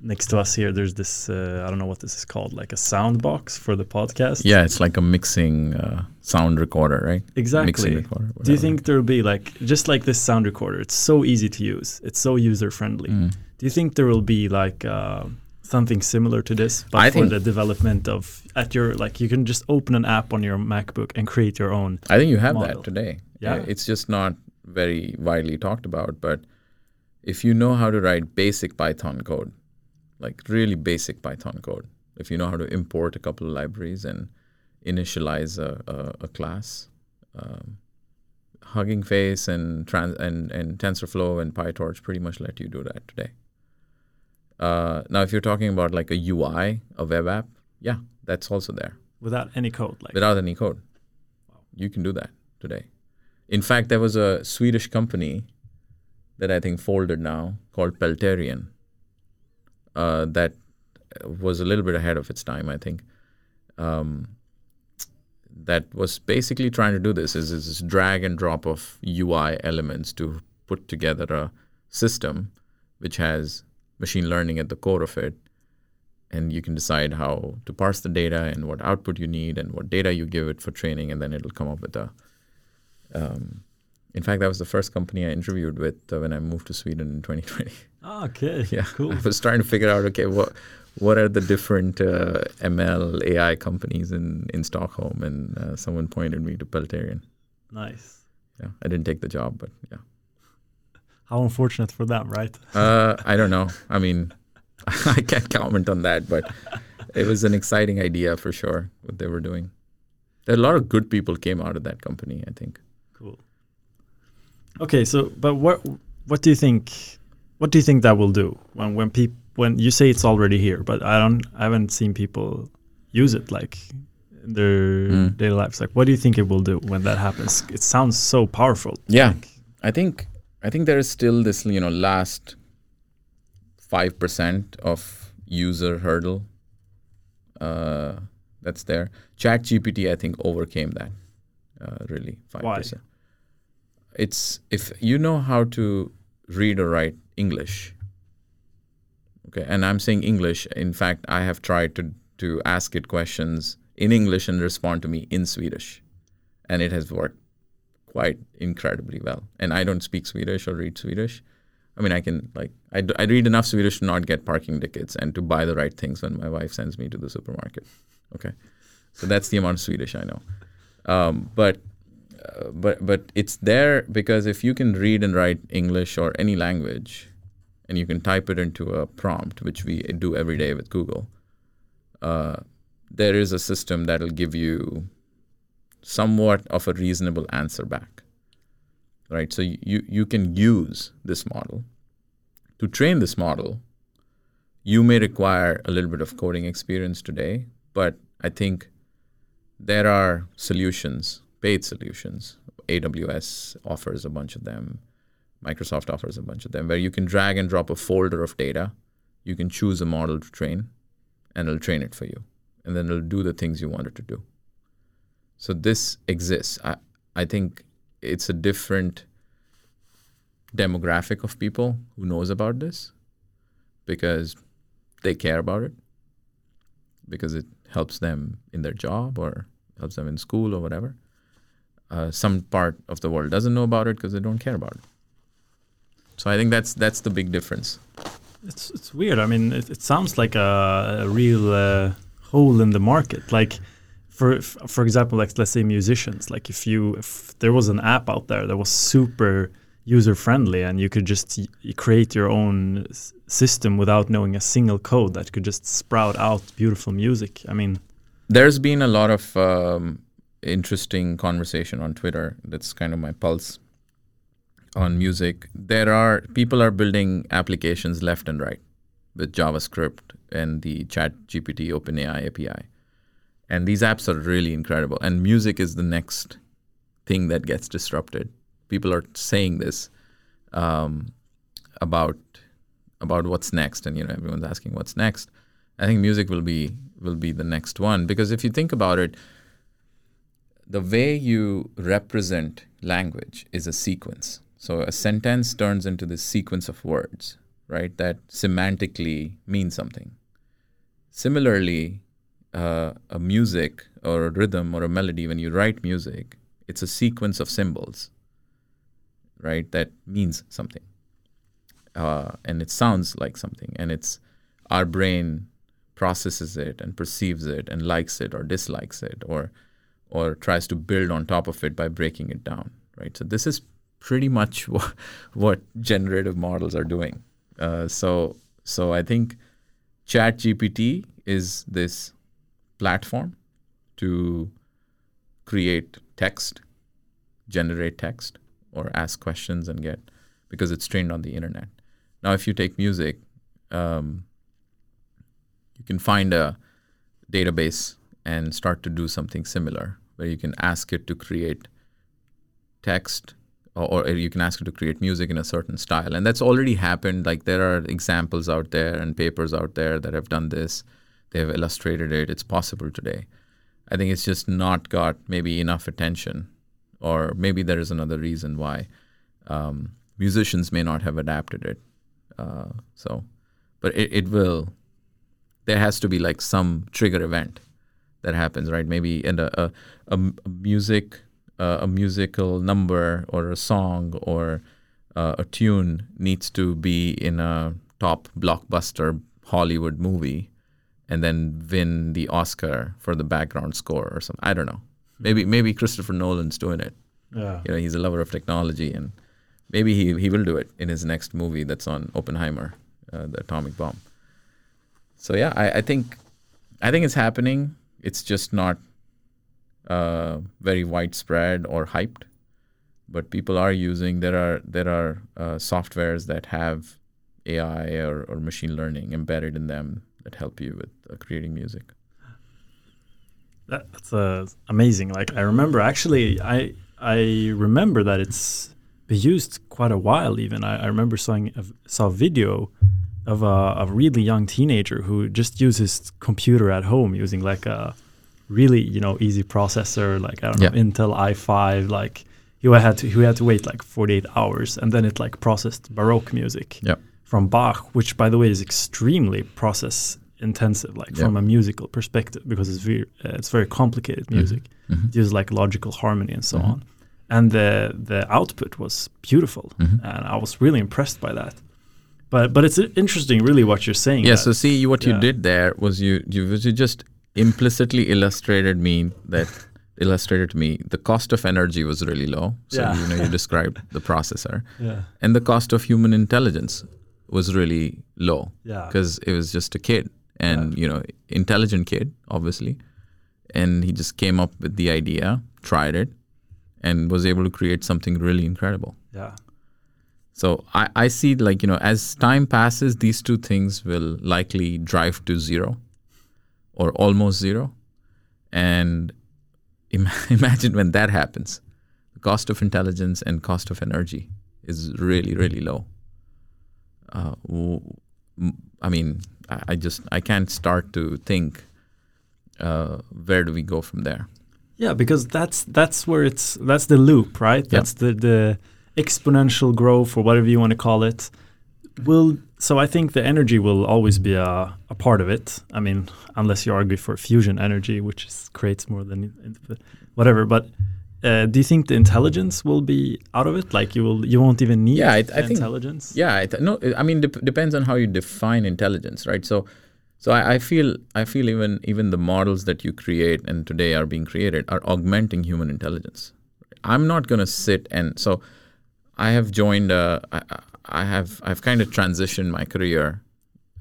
next to us here. There's this uh, i don't know what this is called like a sound box for the podcast? Yeah it's like a mixing uh, sound recorder right? Exactly. Recorder, do you think there'll be like just like this sound recorder it's so easy to use it's so user friendly mm. do you think there will be like uh, something similar to this, but I for the development of at your like you can just open an app on your MacBook and create your own. I think you have model. that today. Yeah, it's just not very widely talked about. But if you know how to write basic Python code, like really basic Python code, if you know how to import a couple of libraries and initialize a, a, a class. Um, Hugging Face and trans and, and TensorFlow and PyTorch pretty much let you do that today. Uh, now, if you're talking about like a UI, a web app, yeah, that's also there. Without any code, like without any code, wow. you can do that today. In fact, there was a Swedish company that I think folded now called Peltarion. Uh, that was a little bit ahead of its time, I think. Um, that was basically trying to do this is, is this drag and drop of UI elements to put together a system which has machine learning at the core of it. And you can decide how to parse the data and what output you need and what data you give it for training, and then it'll come up with a. Um, in fact, that was the first company I interviewed with uh, when I moved to Sweden in 2020. Oh, ah, okay. (laughs) Yeah, cool. I was trying to figure out okay what what are the different uh, ML AI companies in in Stockholm, and uh, someone pointed me to Peltarion. Nice. Yeah, I didn't take the job, but yeah. How unfortunate for them, right? (laughs) uh, I don't know. I mean, (laughs) I can't comment on that, but it was an exciting idea for sure what they were doing. There a lot of good people came out of that company. I think. Cool. Okay, so but what what do you think? What do you think that will do when when people when you say it's already here, but I don't I haven't seen people use it like in their mm. daily lives. Like, what do you think it will do when that happens? It sounds so powerful. Yeah, like, I think I think there is still this, you know, last five percent of user hurdle uh, that's there. Chat GPT, I think, overcame that. Uh, really, five percent. It's if you know how to read or write English. Okay, and I'm saying English. In fact, I have tried to to ask it questions in English and respond to me in Swedish, and it has worked quite incredibly well. And I don't speak Swedish or read Swedish. I mean, I can like I, I read enough Swedish to not get parking tickets and to buy the right things when my wife sends me to the supermarket. Okay, so that's the amount of Swedish I know. Um, but uh, but but it's there because if you can read and write English or any language, and you can type it into a prompt, which we do every day with Google, uh, there is a system that'll give you somewhat of a reasonable answer back. Right. So you you can use this model to train this model. You may require a little bit of coding experience today, but I think there are solutions, paid solutions. AWS offers a bunch of them. Microsoft offers a bunch of them where you can drag and drop a folder of data. You can choose a model to train, and it'll train it for you. And then it'll do the things you want it to do. So this exists. I, I think it's a different demographic of people who knows about this because they care about it because it helps them in their job or helps them in school or whatever. Uh, some part of the world doesn't know about it because they don't care about it. So I think that's that's the big difference. It's it's weird. I mean, it, it sounds like a, a real uh, hole in the market. Like for for example, like let's say musicians. Like if you if there was an app out there that was super user friendly and you could just create your own system without knowing a single code that could just sprout out beautiful music. I mean, there's been a lot of um, interesting conversation on Twitter. That's kind of my pulse on music. There are people are building applications left and right with JavaScript and the Chat GPT OpenAI API. And these apps are really incredible. And music is the next thing that gets disrupted people are saying this um, about about what's next, and you know everyone's asking what's next. I think music will be will be the next one because if you think about it, the way you represent language is a sequence. So a sentence turns into this sequence of words, right? That semantically mean something. Similarly, uh, a music or a rhythm or a melody, when you write music, it's a sequence of symbols right? That means something, uh, and it sounds like something, and it's our brain processes it and perceives it and likes it or dislikes it or or tries to build on top of it by breaking it down, right? So this is pretty much (laughs) what, what generative models are doing. Uh, so so I think ChatGPT is this platform to create text, generate text, or ask questions and get because it's trained on the internet. Now, if you take music, um, you can find a database and start to do something similar where you can ask it to create text or, or, you can ask it to create music in a certain style. And that's already happened. Like there are examples out there and papers out there that have done this. They have illustrated it. It's possible today. I think it's just not got maybe enough attention or maybe there is another reason why um, musicians may not have adapted it. Uh, so, but it, it will. There has to be like some trigger event that happens, right? Maybe in a a, a, a music uh, a musical number or a song or uh, a tune needs to be in a top blockbuster Hollywood movie and then win the Oscar for the background score or something. I don't know. Maybe maybe Christopher Nolan's doing it. Yeah. You know, he's a lover of technology, and maybe he he will do it in his next movie that's on Oppenheimer, uh, the atomic bomb. So yeah, I, I think I think it's happening. It's just not uh, very widespread or hyped, but people are using. There are there are uh, softwares that have AI or, or machine learning embedded in them that help you with uh, creating music. That's uh, amazing. Like I remember, actually, I I remember that it's been used quite a while. Even I, I remember seeing a, saw a video of a, a, really young teenager who just uses computer at home using like a really you know easy processor, like I don't know Intel i5. Like he had to he had to wait like 48 hours, and then it like processed Baroque music from Bach, which by the way is extremely process intensive, like from a musical perspective, because it's very uh, it's very complicated mm-hmm. music. Mm-hmm. It uses like logical harmony and so mm-hmm. on. And the the output was beautiful, mm-hmm. and I was really impressed by that. But but it's interesting, really, what you're saying. Yeah. That, so see, what yeah. you did there was you you, you just implicitly illustrated me that illustrated to me, the cost of energy was really low. So Yeah. you know, you described the processor, (laughs) Yeah. and the cost of human intelligence was really low Yeah. because it was just a kid, and you know, intelligent kid, obviously, and he just came up with the idea, tried it, and was able to create something really incredible. Yeah. So I, I see like, you know, as time passes, these two things will likely drive to zero or almost zero. And (laughs) Im- imagine when that happens, the cost of intelligence and cost of energy is really, really low. Uh, I mean, I, I just, I can't start to think uh, where do we go from there? Yeah, because that's that's where it's that's the loop, right? That's the the exponential growth or whatever you want to call it. Will so I think the energy will always be a, a part of it. I mean, unless you argue for fusion energy, which is, creates more than whatever. But uh, do you think the intelligence will be out of it? Like you will you won't even need Yeah, I- I think- intelligence. Yeah, I no, I mean, dep- depends on how you define intelligence, right? So, so I, I feel, I feel even even the models that you create and today are being created are augmenting human intelligence. I'm not going to sit and so, I have joined. Uh, I, I have I've kind of transitioned my career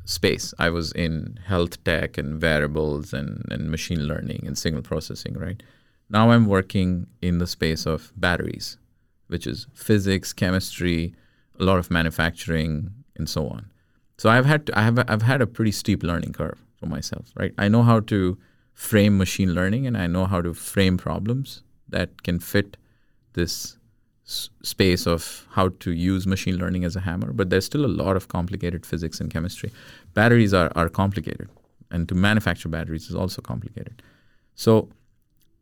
space. I was in health tech and wearables and, and machine learning and signal processing, right? Now I'm working in the space of batteries, which is physics, chemistry, a lot of manufacturing, and so on. So I've had to, I have I've had a pretty steep learning curve for myself, right? I know how to frame machine learning, and I know how to frame problems that can fit this s- space of how to use machine learning as a hammer. But there's still a lot of complicated physics and chemistry. Batteries are are complicated, and to manufacture batteries is also complicated. So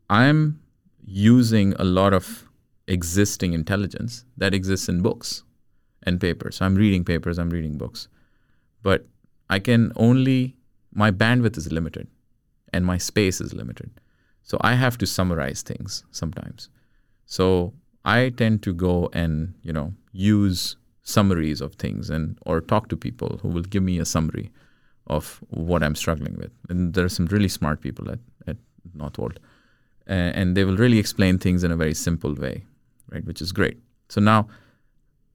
I'm using a lot of existing intelligence that exists in books and papers. So I'm reading papers, I'm reading books. But I can only, my bandwidth is limited and my space is limited. So I have to summarize things sometimes. So I tend to go and, you know, use summaries of things and or talk to people who will give me a summary of what I'm struggling with. And there are some really smart people at, at Northvolt. Uh, and they will really explain things in a very simple way, right? Which is great. So now,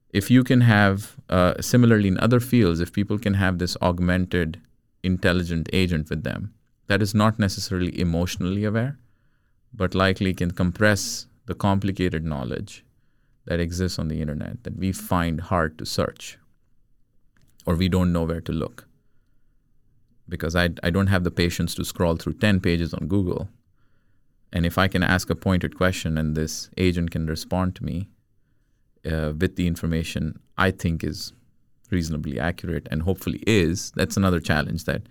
if you can have, uh, similarly in other fields, if people can have this augmented intelligent agent with them that is not necessarily emotionally aware, but likely can compress the complicated knowledge that exists on the internet that we find hard to search or we don't know where to look. Because I, I don't have the patience to scroll through 10 pages on Google. And if I can ask a pointed question and this agent can respond to me uh, with the information I think is reasonably accurate and hopefully is, that's another challenge that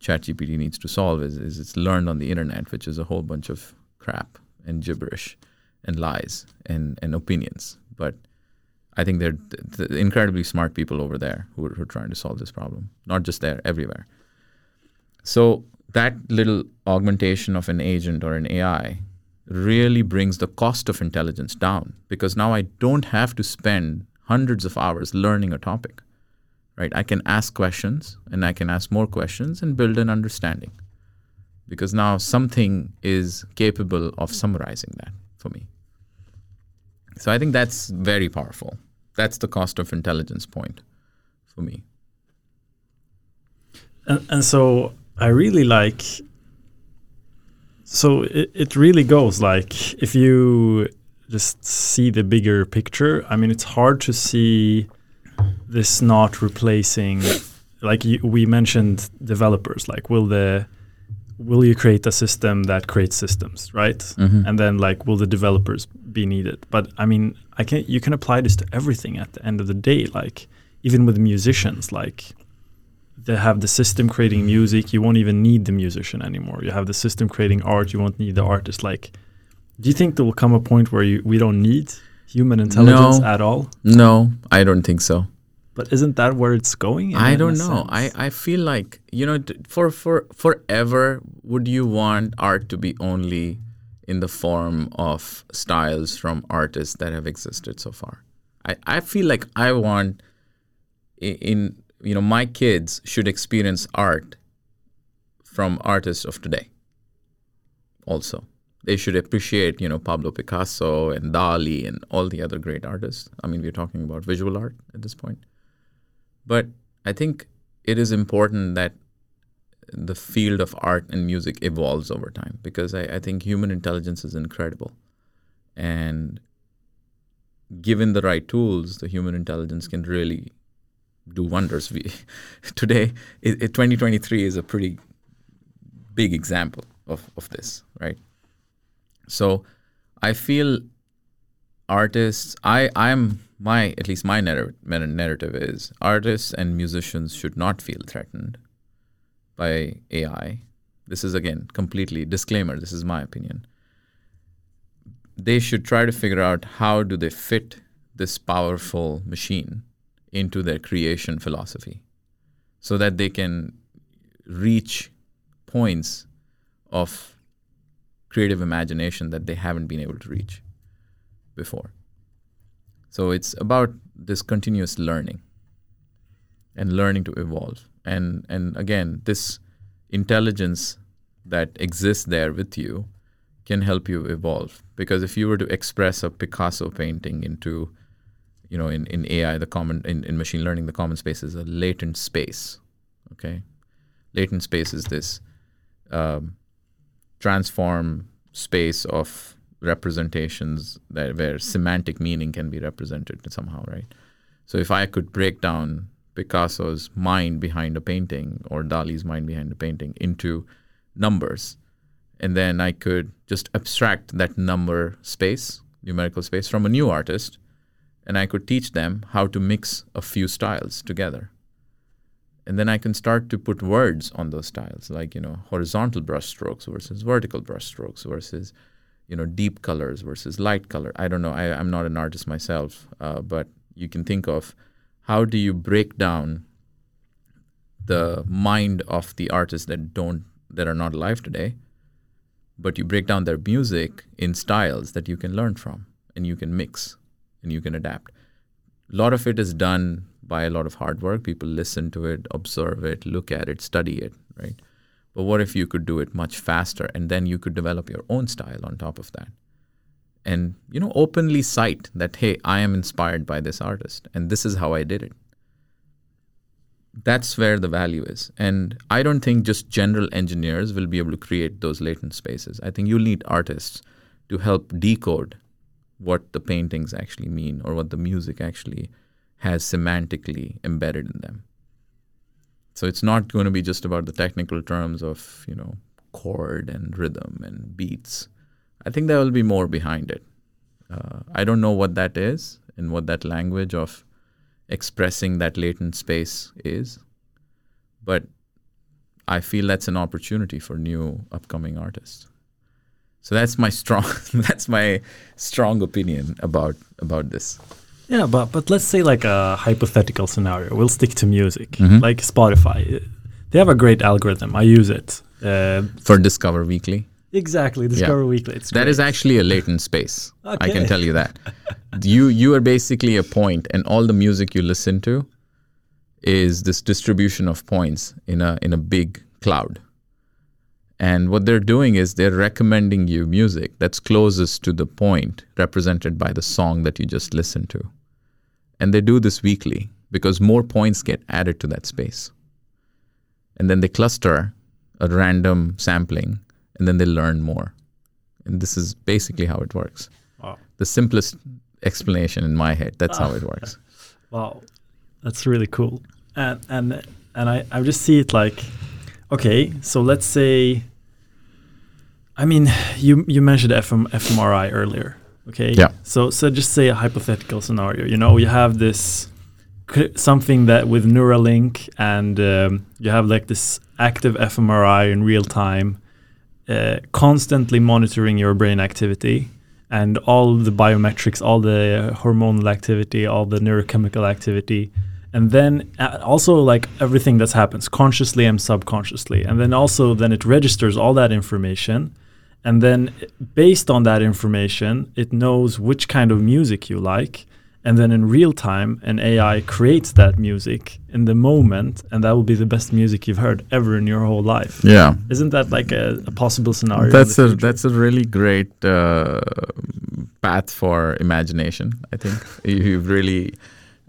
ChatGPT needs to solve is, is it's learned on the internet, which is a whole bunch of crap and gibberish and lies and, and opinions. But I think they're th- th- incredibly smart people over there who are, who are trying to solve this problem, not just there, everywhere. So that little augmentation of an agent or an AI really brings the cost of intelligence down because now I don't have to spend hundreds of hours learning a topic. Right? I can ask questions and I can ask more questions and build an understanding. Because now something is capable of summarizing that for me. So I think that's very powerful. That's the cost of intelligence point for me. and, and so I really like. So it, it really goes like if you just see the bigger picture. I mean, it's hard to see this not replacing. Like you, we mentioned, developers. Like, will the will you create a system that creates systems, right? Mhm. And then like, will the developers be needed? But I mean, I can you can apply this to everything at the end of the day. Like, even with musicians, like they have the system creating music you won't even need the musician anymore you have the system creating art you won't need the artist like do you think there will come a point where you, we don't need human intelligence No. at all No, I don't think so. but isn't that where it's going in I don't know. I, sense? I feel like you know for for forever would you want art to be only in the form of styles from artists that have existed so far? I, I feel like I want in you know my kids should experience art from artists of today also they should appreciate, you know, Pablo Picasso and Dali and all the other great artists. I mean, we're talking about visual art at this point. But I think it is important that the field of art and music evolves over time because I, I think human intelligence is incredible. And given the right tools, the human intelligence can really do wonders. We (laughs) today, it, it, 2023 is a pretty big example of, of this, right? So I feel artists, I, I'm my, at least my narrative, narrative is artists and musicians should not feel threatened by AI. This is again completely disclaimer, this is my opinion. They should try to figure out how do they fit this powerful machine into their creation philosophy so that they can reach points of creative imagination that they haven't been able to reach before. So it's about this continuous learning and learning to evolve. And and again, this intelligence that exists there with you can help you evolve. Because if you were to express a Picasso painting into, you know, in, in AI, the common in, in machine learning, the common space is a latent space. Okay. Latent space is this um, transform space of representations that where semantic meaning can be represented somehow, right? So if I could break down Picasso's mind behind a painting or Dali's mind behind a painting into numbers, and then I could just abstract that number space, numerical space, from a new artist, and I could teach them how to mix a few styles together and then I can start to put words on those styles, like you know horizontal brush strokes versus vertical brush strokes versus you know deep colors versus light color. I don't know. I, am not an artist myself, uh, but you can think of how do you break down the mind of the artists that don't that are not alive today, but you break down their music in styles that you can learn from and you can mix and you can adapt. A lot of it is done by a lot of hard work. People listen to it, observe it, look at it, study it, right? But what if you could do it much faster and then you could develop your own style on top of that? And you know, openly cite that, hey, I am inspired by this artist and this is how I did it. That's where the value is. And I don't think just general engineers will be able to create those latent spaces. I think you'll need artists to help decode what the paintings actually mean or what the music actually has semantically embedded in them. So it's not going to be just about the technical terms of, you know, chord and rhythm and beats. I think there will be more behind it. Uh, I don't know what that is and what that language of expressing that latent space is, but I feel that's an opportunity for new upcoming artists. So that's my strong (laughs) that's my strong opinion about about this. Yeah, but but let's say like a hypothetical scenario. We'll stick to music, mm-hmm. like Spotify. They have a great algorithm. I use it uh, for Discover Weekly. Exactly, Discover yeah. Weekly. It's that is actually a latent space. okay. I can tell you that. you you are basically a point, and all the music you listen to is this distribution of points in a in a big cloud. And what they're doing is they're recommending you music that's closest to the point represented by the song that you just listened to. And they do this weekly because more points get added to that space. And then they cluster a random sampling and then they learn more. And this is basically how it works. Wow. The simplest explanation in my head. That's how it ah. works. (laughs) Wow. That's really cool. And and and I, I just see it like okay, so let's say I mean you you mentioned FM, fMRI earlier. Okay. Yeah. So so just say a hypothetical scenario. You know, you have this something that with Neuralink, and um, you have like this active fMRI in real time, uh, constantly monitoring your brain activity and all the biometrics, all the hormonal activity, all the neurochemical activity, and then uh, also like everything that happens consciously and subconsciously, and then also then it registers all that information and then based on that information it knows which kind of music you like and then in real time an AI creates that music in the moment and that will be the best music you've heard ever in your whole life. Yeah. Isn't that like a, a possible scenario? That's a future? that's a really great uh, path for imagination. I think You- (laughs) you've really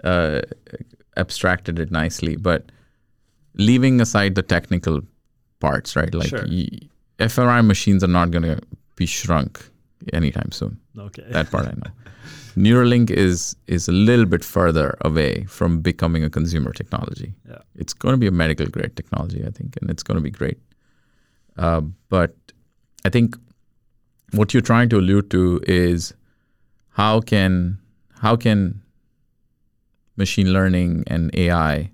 uh, abstracted it nicely. But leaving aside the technical parts, right? Like Sure. y- fMRI machines are not going to be shrunk anytime soon. okay. That part I know. (laughs) Neuralink is is a little bit further away from becoming a consumer technology. Yeah. It's going to be a medical grade technology, I think, and it's going to be great. Uh, but I think what you're trying to allude to is how can how can machine learning and AI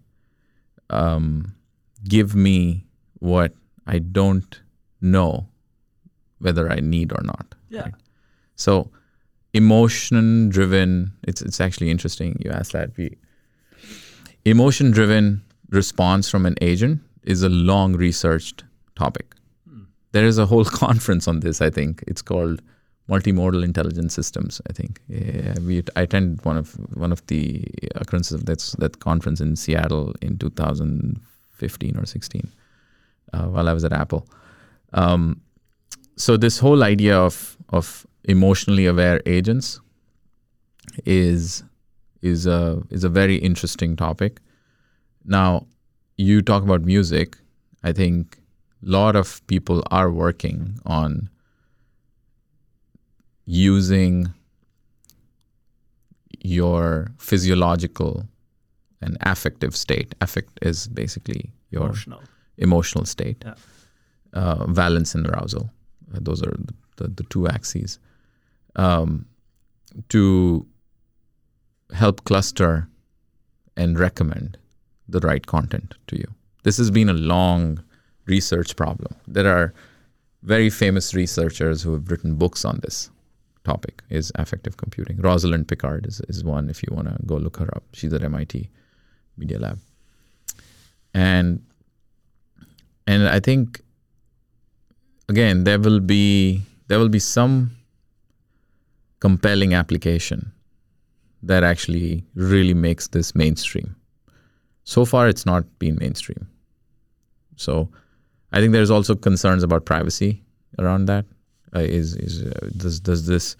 um, give me what I don't know whether I need or not. yeah. So emotion driven it's it's actually interesting you asked that we emotion driven response from an agent is a long researched topic. There is a whole (laughs) conference on this I think. It's called multimodal intelligence systems I think. Yeah, we I attended one of one of the occurrences of that's that conference in Seattle in 2015 or 16 uh, while I was at Apple. Um, so this whole idea of of emotionally aware agents is is a is a very interesting topic. Now, you talk about music. I think a lot of people are working on using your physiological and affective state. Affect is basically your Emotional. emotional state. Yeah. Uh, valence and arousal. Uh, those are the, the, the two axes. Um, to help cluster and recommend the right content to you. This has been a long research problem. There are very famous researchers who have written books on this topic is affective computing. Rosalind Picard is, is one if you want to go look her up. She's at MIT Media Lab. And and I think again there will be there will be some compelling application that actually really makes this mainstream. So far it's not been mainstream. So I think there's also concerns about privacy around that. Uh, is is uh, does does this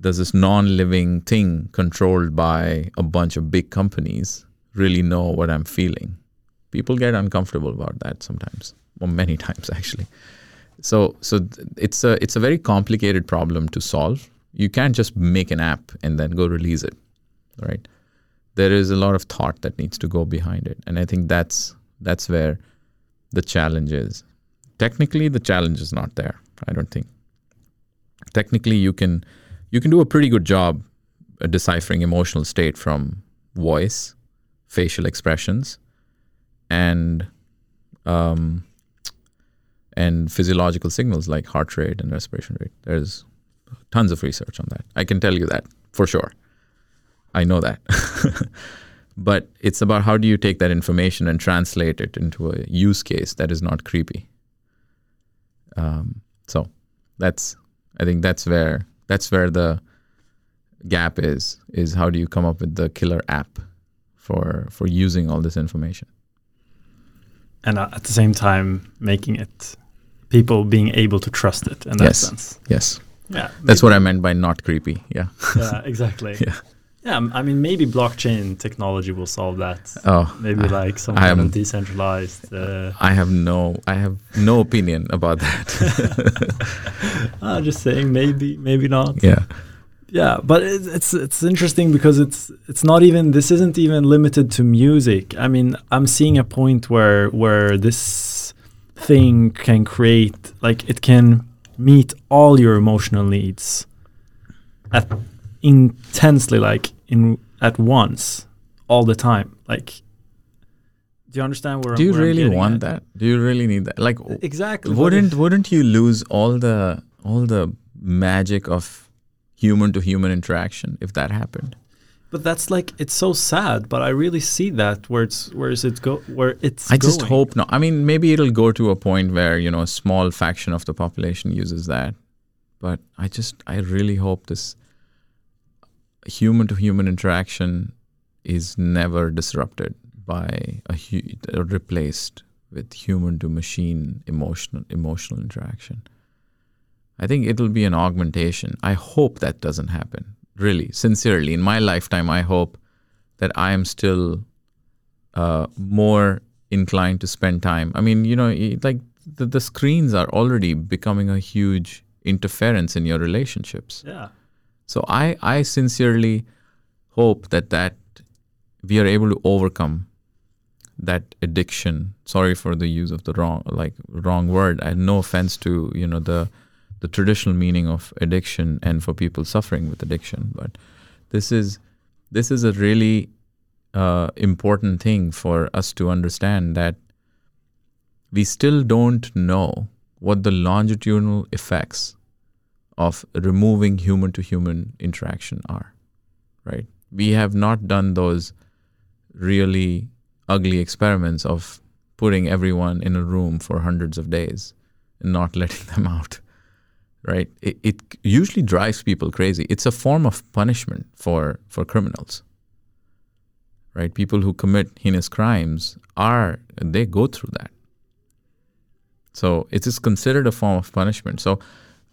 does this non-living thing controlled by a bunch of big companies really know what I'm feeling? People get uncomfortable about that sometimes, or many (laughs) times actually. So so th- it's a it's a very complicated problem to solve. You can't just make an app and then go release it, right? There is a lot of thought that needs to go behind it, and I think that's that's where the challenge is. Technically, the challenge is not there. I don't think. Technically, you can you can do a pretty good job deciphering emotional state from voice, facial expressions, and um, and physiological signals like heart rate and respiration rate. There's tons of research on that. I can tell you that for sure. I know that. (laughs) but it's about how do you take that information and translate it into a use case that is not creepy. Um, so that's I think that's where that's where the gap is is how do you come up with the killer app for for using all this information. And uh, at the same time, making it people being able to trust it in that Yes. sense. Yes. Yeah. That's what I meant by not creepy. Yeah. yeah, exactly. (laughs) Yeah. Yeah, I mean, maybe blockchain technology will solve that. Oh, Maybe I- like some kind of decentralized. Uh, I have no I have no opinion about that. I'm (laughs) just saying, maybe, maybe not. yeah. Yeah, but it's, it's it's interesting because it's it's not even this isn't even limited to music. I mean, I'm seeing a point where where this thing can create like it can meet all your emotional needs at intensely like in at once all the time. Like do you understand where Do you where really want at? that? Do you really need that? Like Exactly. wouldn't wouldn't you lose all the all the magic of human to human interaction if that happened? But that's like it's so sad. But I really see that where it's where is it go where it's. I just going. hope not. I mean, maybe it'll go to a point where you know a small faction of the population uses that, but I just I really hope this. Human to human interaction is never disrupted by a hu- replaced with human to machine emotional emotional interaction. I think it'll be an augmentation. I hope that doesn't happen. Really, sincerely, in my lifetime, I hope that I am still uh, more inclined to spend time. I mean, you know, like the, the screens are already becoming a huge interference in your relationships. Yeah. So I, I sincerely hope that that we are able to overcome that addiction. Sorry for the use of the wrong like wrong word. I no offense to you know the the traditional meaning of addiction and for people suffering with addiction, but this is this is a really uh, important thing for us to understand that we still don't know what the longitudinal effects of removing human to human interaction are right? We have not done those really ugly experiments of putting everyone in a room for hundreds of days and not (laughs) letting them out right? It, it usually drives people crazy. It's a form of punishment for for criminals right? People who commit heinous crimes are they go through that. So it is considered a form of punishment. So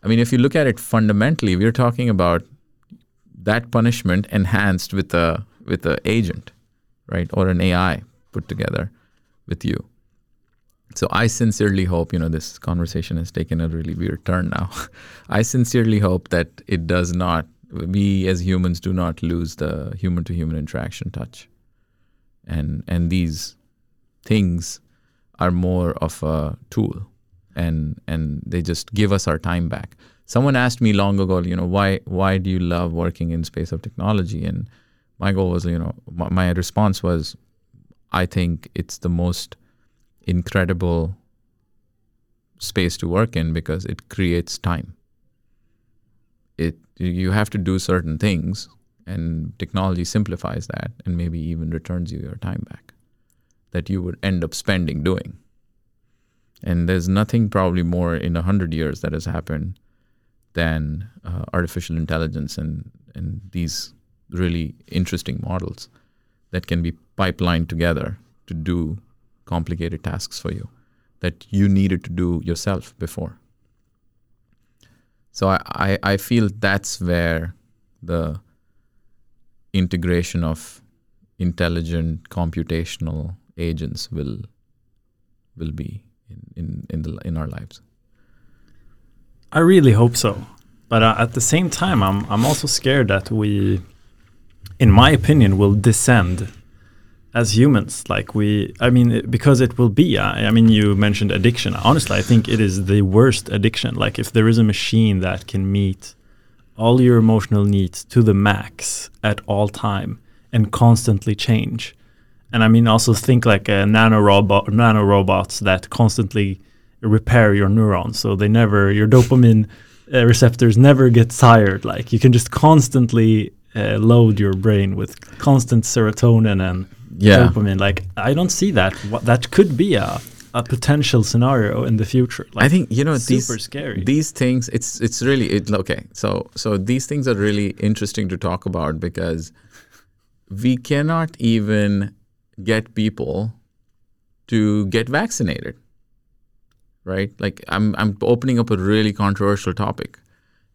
I mean, if you look at it fundamentally, we're talking about that punishment enhanced with a with a agent, right, or an AI put together with you. So I sincerely hope, you know, this conversation has taken a really weird turn now. (laughs) I sincerely hope that it does not, we as humans do not lose the human to human interaction touch. And and these things are more of a tool and and they just give us our time back. Someone asked me long ago, you know, why why do you love working in space of technology? And my goal was, you know, my, my response was, I think it's the most incredible space to work in because it creates time. It you have to do certain things, and technology simplifies that, and maybe even returns you your time back that you would end up spending doing. And there's nothing probably more in a hundred years that has happened than uh, artificial intelligence and and these really interesting models that can be pipelined together to do complicated tasks for you that you needed to do yourself before. So I, I, I feel that's where the integration of intelligent computational agents will will be in, in, the in our lives. I really hope so. But uh, at the same time, I'm I'm also scared that we, in my opinion, will descend as humans. Like we, I mean, because it will be. I, I mean, you mentioned addiction. Honestly, I think it is the worst addiction. Like if there is a machine that can meet all your emotional needs to the max at all time and constantly change. And I mean, also think like a nano robot, nano robots that constantly repair your neurons, so they never your dopamine uh, receptors never get tired. Like you can just constantly uh, load your brain with constant serotonin and Yeah. dopamine. Like I don't see that. What that could be a a potential scenario in the future. Like, I think you know super these scary. these things. It's it's really it, okay. So so these things are really interesting to talk about because we cannot even get people to get vaccinated. Right? Like I'm I'm opening up a really controversial topic.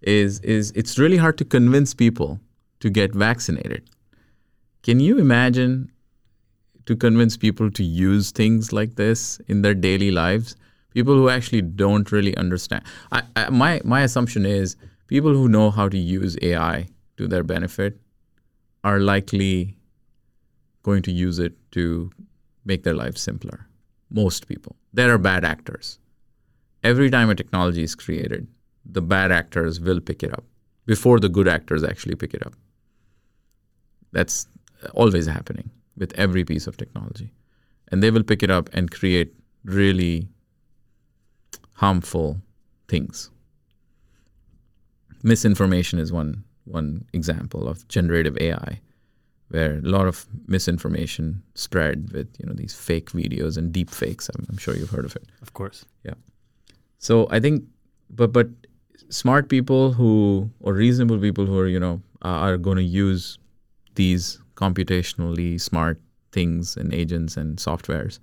Is is it's really hard to convince people to get vaccinated. Can you imagine to convince people to use things like this in their daily lives? People who actually don't really understand. I, I, my my assumption is people who know how to use AI to their benefit are likely going to use it to make their lives simpler. Most people. There are bad actors. Every time a technology is created, the bad actors will pick it up before the good actors actually pick it up. That's always happening with every piece of technology. And they will pick it up and create really harmful things. Misinformation is one one example of generative AI, where a lot of misinformation spread with you know these fake videos and deep fakes. I'm, I'm sure you've heard of it. of course. Yeah. So I think, but but smart people who or reasonable people who are you know uh, are going to use these computationally smart things and agents and softwares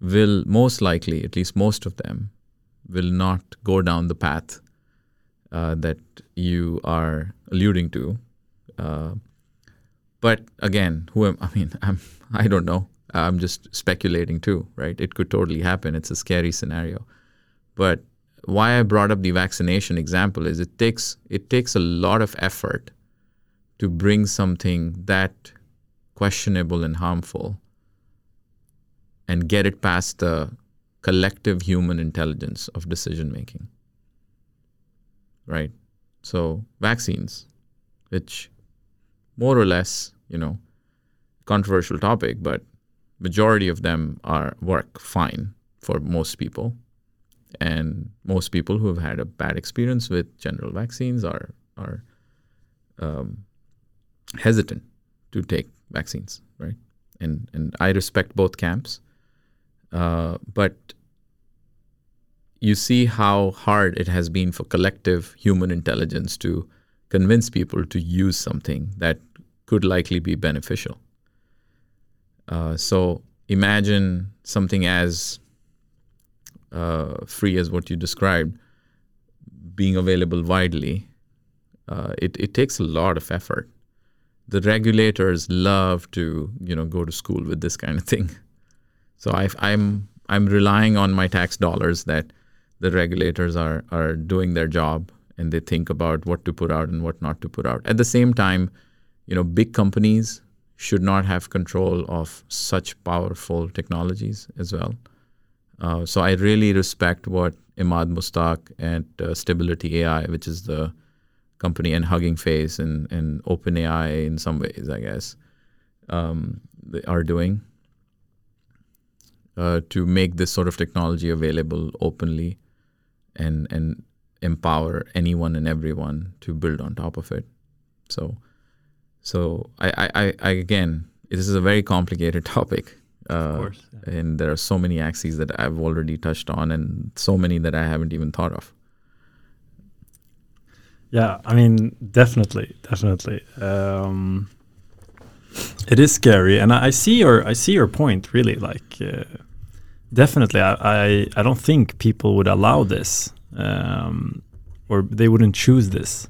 will most likely, at least most of them, will not go down the path uh, that you are alluding to. Uh, but again, who am I mean? I'm I don't know. I'm just speculating too, right? It could totally happen. It's a scary scenario. But why I brought up the vaccination example is it takes it takes a lot of effort to bring something that questionable and harmful and get it past the collective human intelligence of decision making. Right? So, vaccines, which more or less, you know, controversial topic, but majority of them are work fine for most people. And most people who have had a bad experience with general vaccines are are um, hesitant to take vaccines, right? And and I respect both camps, uh, but you see how hard it has been for collective human intelligence to convince people to use something that could likely be beneficial. Uh, so imagine something as uh, free as what you described being available widely. Uh, it, it takes a lot of effort. The regulators love to you know go to school with this kind of thing. (laughs) So i I'm I'm relying on my tax dollars that the regulators are are doing their job and they think about what to put out and what not to put out. At the same time, you know, big companies should not have control of such powerful technologies as well. Uh, so I really respect what Emad Mostaque at uh, Stability AI, which is the company, and Hugging Face and, and OpenAI in some ways, I guess, um, they are doing uh, to make this sort of technology available openly and and empower anyone and everyone to build on top of it. So, so I, I, I again, this is a very complicated (laughs) topic. Uh, of course, yeah. and there are so many axes that I've already touched on, and so many that I haven't even thought of. Yeah, I mean, definitely, definitely. Um, it is scary, and I, I, see your I see your point. Really, like, uh, definitely, I, I, I don't think people would allow this um, or they wouldn't choose this.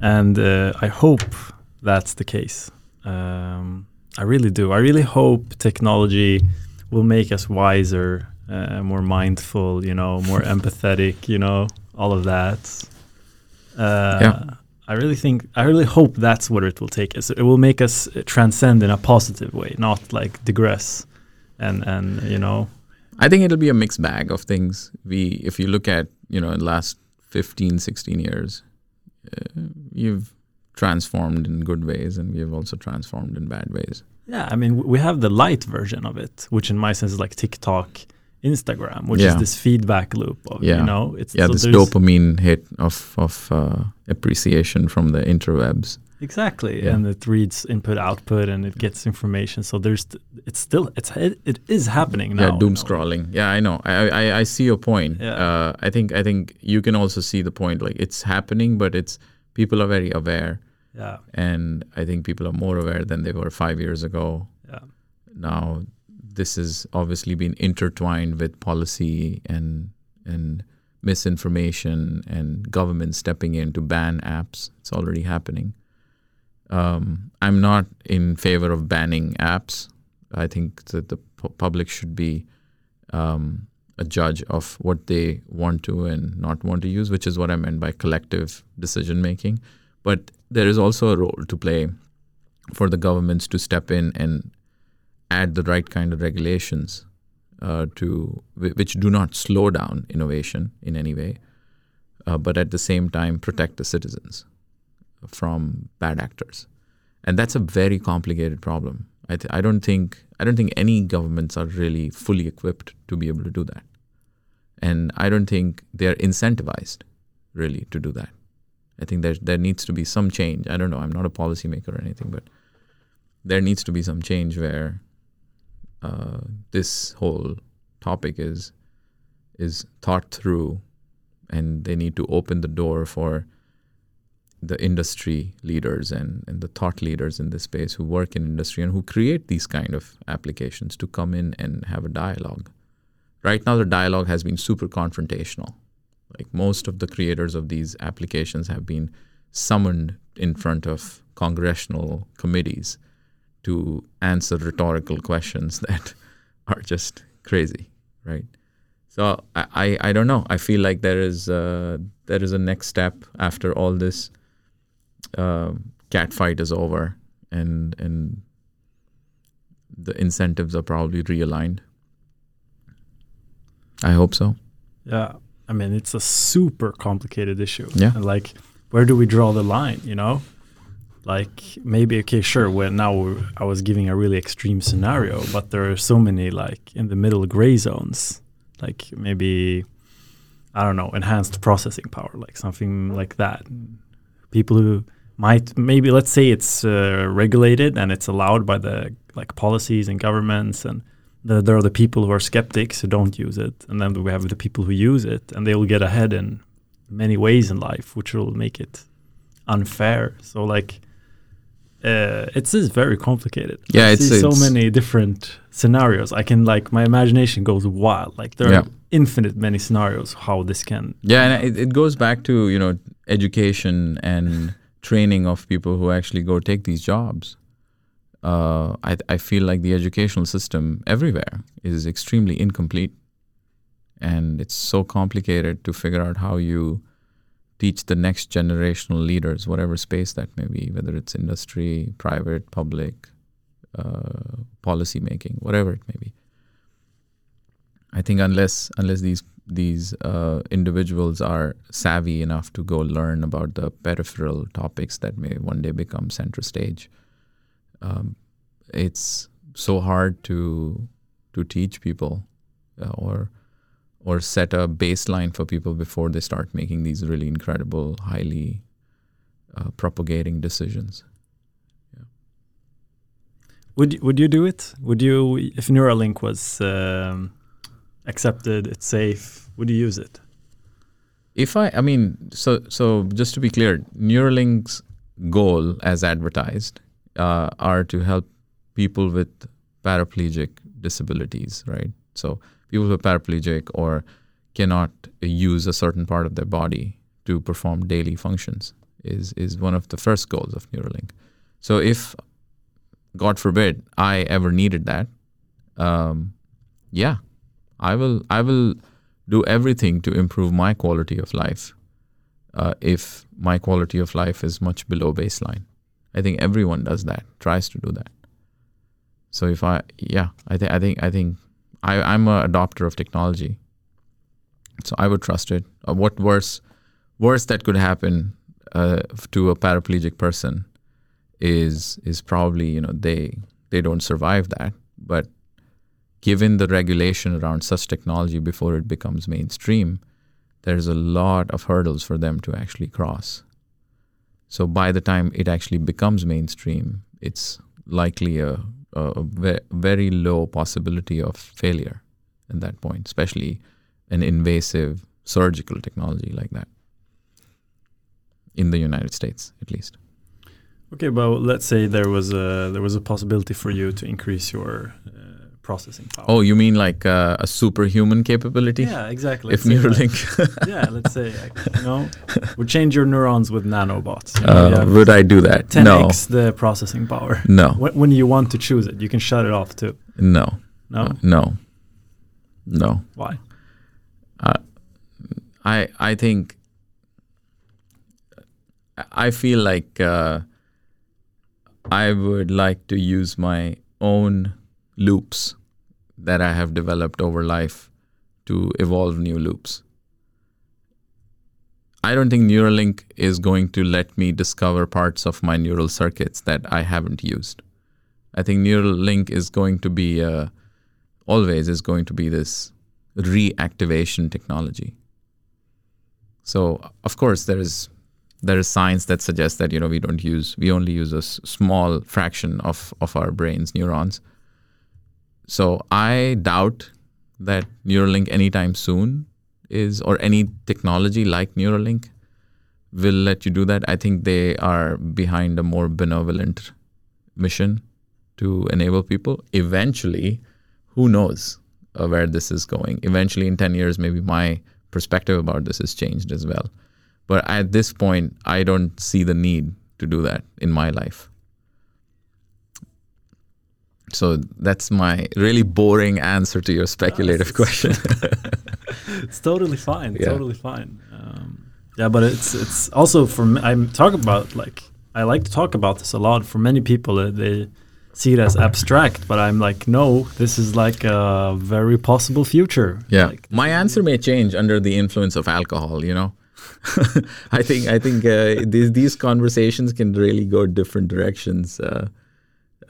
And uh, I hope that's the case. Um, I really do. I really hope technology will make us wiser, uh, more mindful, you know, more (laughs) empathetic, you know, all of that. Uh, yeah. I really think, I really hope that's what it will take us. It will make us transcend in a positive way, not like digress and, and you know, I think it'll be a mixed bag of things. We, if you look at, you know, in the last 15, 16 years, uh, you've transformed in good ways and we have also transformed in bad ways. Yeah, I mean, we have the light version of it, which in my sense is like TikTok, Instagram, which yeah. is this feedback loop of, yeah. you know, it's yeah, so this dopamine hit of of uh, appreciation from the interwebs. Exactly, yeah. and it reads input output and it gets information. So there's it's still it's it, it is happening now. Yeah, doom scrolling. Yeah, I know. I, I I see your point. Yeah. Uh, I think I think you can also see the point. Like it's happening, but it's people are very aware. Yeah. And I think people are more aware than they were five years ago. Yeah. Now this has obviously been intertwined with policy and and misinformation and government stepping in to ban apps. It's already happening. Um, I'm not in favor of banning apps. I think that the public should be um, a judge of what they want to and not want to use, which is what I meant by collective decision making. But there is also a role to play for the governments to step in and add the right kind of regulations uh, to which do not slow down innovation in any way, uh, but at the same time protect the citizens from bad actors, and that's a very complicated problem. I, th- I don't think I don't think any governments are really fully equipped to be able to do that, and I don't think they are incentivized really to do that. I think there there needs to be some change. I don't know. I'm not a policymaker or anything, but there needs to be some change where uh, this whole topic is is thought through, and they need to open the door for the industry leaders and, and the thought leaders in this space who work in industry and who create these kind of applications to come in and have a dialogue. Right now, the dialogue has been super confrontational. Like most of the creators of these applications have been summoned in front of congressional committees to answer rhetorical questions (laughs) that are just crazy, right? So I, I, I don't know. I feel like there is uh, there is a next step after all this uh, cat fight is over and and the incentives are probably realigned. I hope so. Yeah, I mean it's a super complicated issue. Yeah. and like where do we draw the line? You know, like maybe okay, sure. Well, now I was giving a really extreme scenario, but there are so many like in the middle gray zones. Like maybe I don't know, enhanced processing power, like something like that. People who might maybe let's say it's uh, regulated and it's allowed by the like policies and governments and the, there are the people who are skeptics who don't use it and then we have the people who use it and they will get ahead in many ways in life which will make it unfair so like uh, it is very complicated Yeah, I it's- see so many different scenarios i can like my imagination goes wild like there Yeah. are infinite many scenarios how this can Yeah, and it, it goes back to you know education and training of people who actually go take these jobs. Uh, I I feel like the educational system everywhere is extremely incomplete, and it's so complicated to figure out how you teach the next generational leaders, whatever space that may be, whether it's industry, private, public, uh, policy making, whatever it may be. I think unless unless these these uh, individuals are savvy enough to go learn about the peripheral topics that may one day become center stage, um, it's so hard to to teach people uh, or or set a baseline for people before they start making these really incredible, highly uh, propagating decisions. Would you- would you do it? Would you if Neuralink was um, accepted, it's safe? Would you use it? If I, I mean, so so just to be clear, Neuralink's goal, as advertised, uh, are to help people with paraplegic disabilities, right? So people who are paraplegic or cannot use a certain part of their body to perform daily functions is is one of the first goals of Neuralink. So if, God forbid, I ever needed that, um, yeah, I will I will do everything to improve my quality of life uh, if my quality of life is much below baseline. I think everyone does that, tries to do that. So if I, yeah, I think I think I think I, I'm a adopter of technology, so I would trust it. Uh, what worse, worse that could happen uh, to a paraplegic person is is probably you know they they don't survive that, but given the regulation around such technology before it becomes mainstream, there's a lot of hurdles for them to actually cross. So by the time it actually becomes mainstream, it's likely a, a ve- very low possibility of failure at that point, especially an invasive surgical technology like that in the United States, at least. Okay, well, let's say there was a there was a possibility for you to increase your uh, processing power. Oh, you mean like uh, a superhuman capability? yeah, exactly. If Neuralink, (laughs) yeah, let's say you know, we change your neurons with nanobots. You know, uh, would I do that? 10x the processing power. No, no, (laughs) When, when you want to choose it, you can shut it off too. no, No, uh, no, no. why? I I think I feel like uh, I would like to use my own loops that I have developed over life to evolve new loops. I don't think Neuralink is going to let me discover parts of my neural circuits that I haven't used. I think Neuralink is going to be uh, always is going to be this reactivation technology. So of course there is there is science that suggests that you know we don't use we only use a small fraction of of our brain's neurons. So I doubt that Neuralink anytime soon is or any technology like Neuralink will let you do that. I think they are behind a more benevolent mission to enable people. Eventually, who knows uh, where this is going? Eventually, in 10 years, maybe my perspective about this has changed as well. But at this point, I don't see the need to do that in my life. So that's my really boring answer to your speculative question. (laughs) it's totally fine. Yeah. Totally fine. Um, yeah, but it's it's also for me, I'm talking about like I like to talk about this a lot. For many people, uh, they see it as abstract, but I'm like, no, this is like a very possible future. Yeah, Like, my answer may change under the influence of alcohol. You know, (laughs) I think I think uh, these these conversations can really go different directions uh,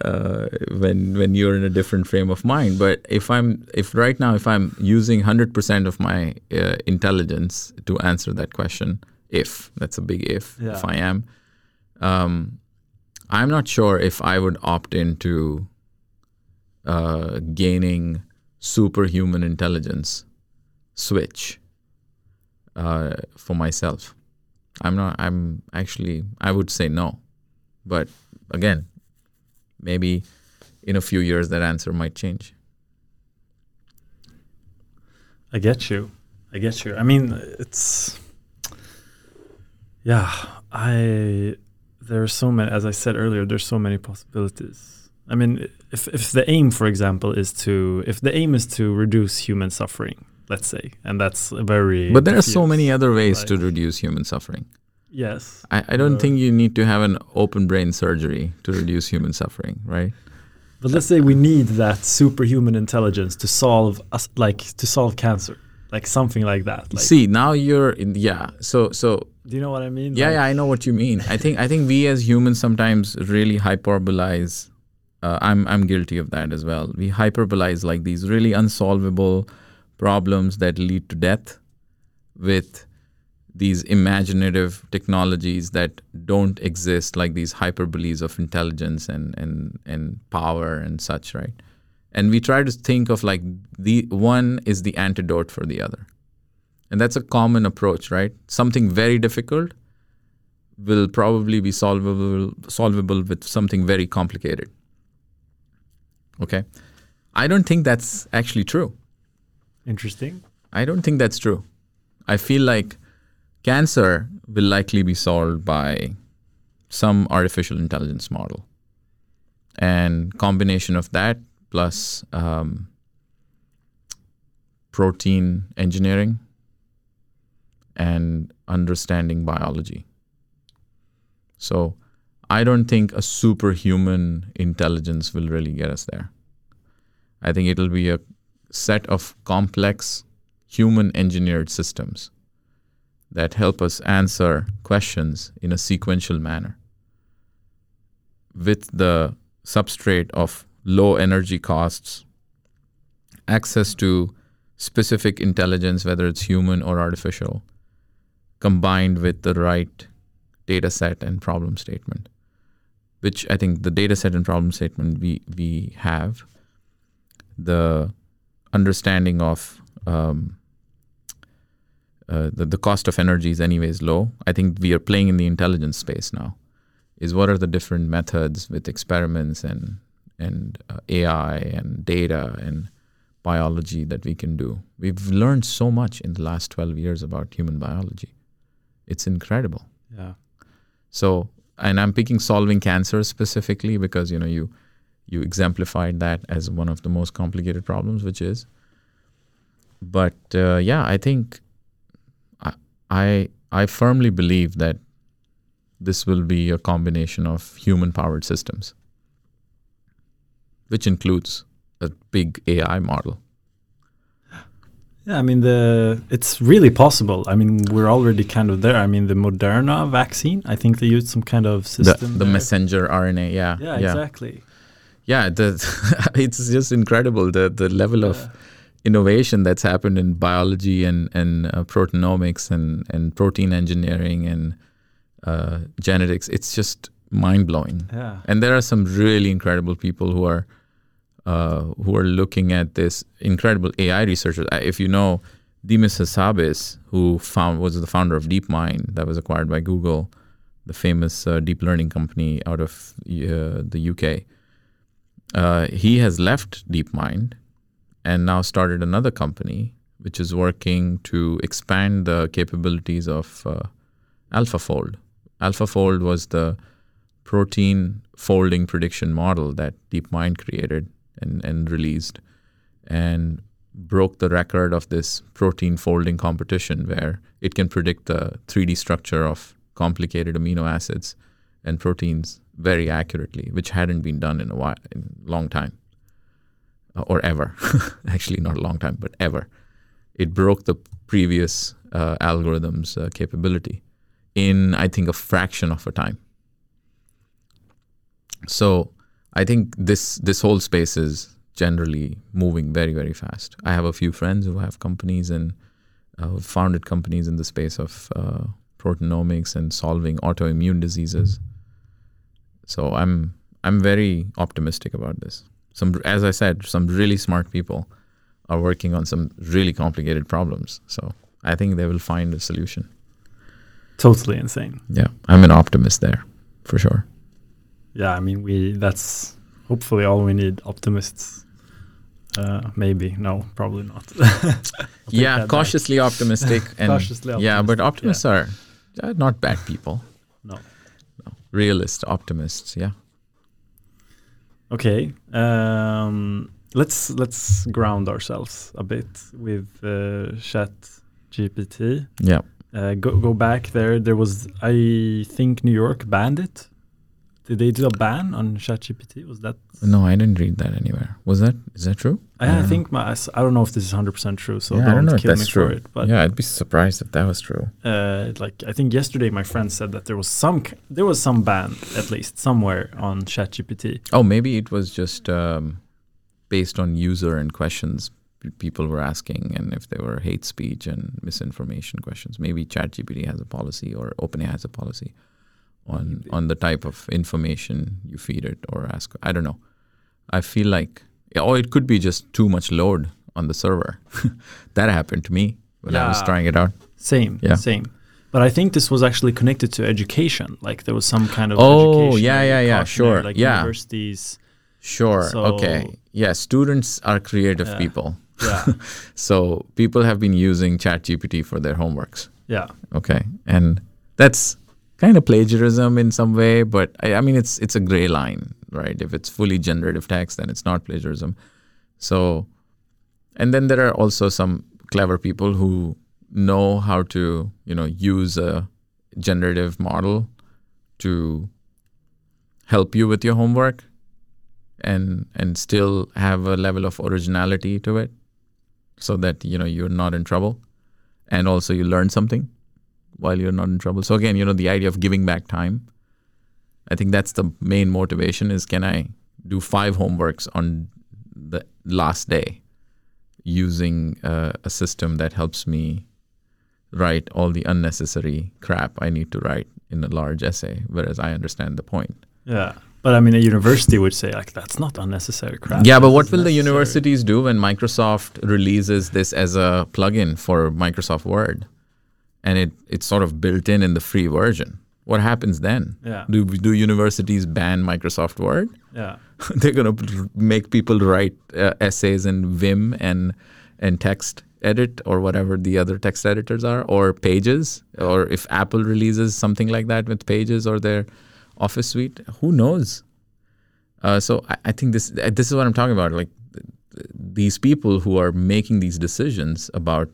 uh, when when you're in a different frame of mind. But if I'm if right now if I'm using hundred percent of my uh, intelligence to answer that question, if that's a big if, if I am, um, I'm not sure if I would opt into uh, gaining superhuman intelligence switch uh, for myself. I'm not. I'm actually. I would say no, but again, maybe in a few years that answer might change. I get you. I get you. I mean, it's yeah. I there are so many. As I said earlier, there's so many possibilities. I mean, if if the aim, for example, is to if the aim is to reduce human suffering, let's say, and that's a very But there are so many other ways to reduce human suffering. Yes. I, I don't Uh, think you need to have an open brain surgery to reduce human suffering, right? But let's say we need that superhuman intelligence to solve us, like to solve cancer, like something like that. Like, See, now you're in, yeah. So so do you know what I mean? Yeah, Like, yeah, I know what you mean. I think I think we as humans sometimes really hyperbolize. Uh, I'm I'm guilty of that as well. We hyperbolize like these really unsolvable problems that lead to death with these imaginative technologies that don't exist, like these hyperboles of intelligence and and and power and such, right? And we try to think of like the one is the antidote for the other. And that's a common approach, right? Something very difficult will probably be solvable solvable with something very complicated. Okay? I don't think that's actually true. Interesting. I don't think that's true. I feel like cancer will likely be solved by some artificial intelligence model. And combination of that plus um, protein engineering and understanding biology. So I don't think a superhuman intelligence will really get us there. I think it'll be a set of complex human engineered systems that help us answer questions in a sequential manner. With the substrate of low energy costs, access to specific intelligence, whether it's human or artificial, combined with the right data set and problem statement, which I think the data set and problem statement we, we have, the understanding of um, uh, the, the cost of energy is anyways low. I think we are playing in the intelligence space now. Is what are the different methods with experiments and and uh, AI and data and biology that we can do. We've learned so much in the last 12 years about human biology. It's incredible. Yeah. So, and I'm picking solving cancer specifically because you know you you exemplified that as one of the most complicated problems, which is. But uh, yeah, I think I, I firmly believe that this will be a combination of human powered systems, which includes a big AI model. Yeah, I mean the it's really possible. I mean we're already kind of there. I mean the Moderna vaccine, I think they used some kind of system. the there. messenger RNA, yeah, Yeah, exactly. yeah. The, (laughs) it's just incredible the the level of Yeah. Innovation that's happened in biology and and uh, proteomics and and protein engineering and uh, genetics. It's just mind blowing. Yeah. And there are some really incredible people who are uh, who are looking at this incredible AI researchers. If you know Demis Hassabis, who found was the founder of DeepMind, that was acquired by Google, the famous uh, deep learning company out of uh, the UK. Uh, he has left DeepMind and now started another company which is working to expand the capabilities of uh, AlphaFold. AlphaFold was the protein folding prediction model that DeepMind created and, and released and broke the record of this protein folding competition where it can predict the 3D structure of complicated amino acids and proteins very accurately, which hadn't been done in a while, in a long time, or ever. (laughs) Actually, not a long time, but ever. It broke the previous uh, algorithm's uh, capability in, I think, a fraction of a time. So, I think this this whole space is generally moving very very fast. I have a few friends who have companies and uh, founded companies in the space of uh, proteinomics and solving autoimmune diseases. So I'm I'm very optimistic about this. Some, as I said, some really smart people are working on some really complicated problems. So I think they will find a solution. Totally insane. Yeah, I'm an optimist there, for sure. Yeah, I mean, we that's hopefully all we need. Optimists. Uh, maybe no, probably not. (laughs) yeah, cautiously back. optimistic. (laughs) And cautiously optimistic. Yeah, but optimists yeah. are not bad people. no. no. Realist optimists. Yeah. Okay. Um, let's let's ground ourselves a bit with uh, Chat GPT. Yeah. Uh, go go back there. There was, I think, New York banned it did they do a ban on ChatGPT? Was that? No, I didn't read that anywhere. Was that? Is that true? I, I, I think my, I don't know if this is hundred percent true. So yeah, don't, don't know kill if that's true. it. But yeah, I'd be surprised if that was true. Uh, like I think yesterday, my friend said that there was some there was some ban at least somewhere on ChatGPT. Oh, maybe it was just um, based on user and questions people were asking, and if there were hate speech and misinformation questions. Maybe ChatGPT has a policy or OpenAI has a policy on on the type of information you feed it or ask. I don't know. I feel like, or it could be just too much load on the server. (laughs) that happened to me when yeah. I was trying it out. Same, yeah. same. But I think this was actually connected to education. Like there was some kind of oh yeah yeah yeah sure like yeah universities. Sure. So okay. Yeah. Students are creative yeah. people. Yeah. (laughs) so people have been using ChatGPT for their homeworks. Yeah. Okay. And that's kind of plagiarism in some way, but I, I, mean it's it's a gray line, right? If it's fully generative text, then it's not plagiarism. So, and then there are also some clever people who know how to you know use a generative model to help you with your homework and and still have a level of originality to it so that you know you're not in trouble and also you learn something while you're not in trouble. So again, you know, the idea of giving back time. I think that's the main motivation is can I do five homeworks on the last day using uh, a system that helps me write all the unnecessary crap I need to write in a large essay, whereas I understand the point. Yeah. But I mean, a university would say like that's not unnecessary crap. Yeah, but what will the universities do when Microsoft releases this as a plugin for Microsoft Word? And it it's sort of built in in the free version. What happens then? Yeah. Do do universities ban Microsoft Word? Yeah. (laughs) They're going to make people write uh, essays in Vim and and text edit or whatever the other text editors are or pages or if apple releases something like that with pages or their office suite who knows uh, so I, I, think this this is what i'm talking about like these people who are making these decisions about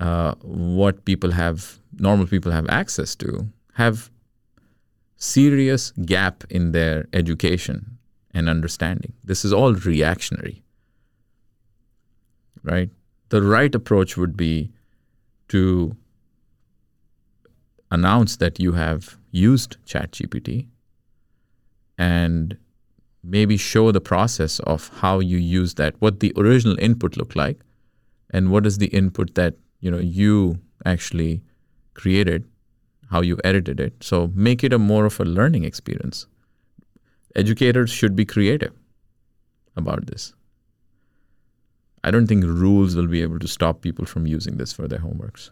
uh, what people have, normal people have access to, have serious gap in their education and understanding. This is all reactionary, right? The right approach would be to announce that you have used ChatGPT and maybe show the process of how you use that, what the original input looked like, and what is the input that you know you actually created how you edited it so make it a more of a learning experience educators should be creative about this I don't think rules will be able to stop people from using this for their homeworks.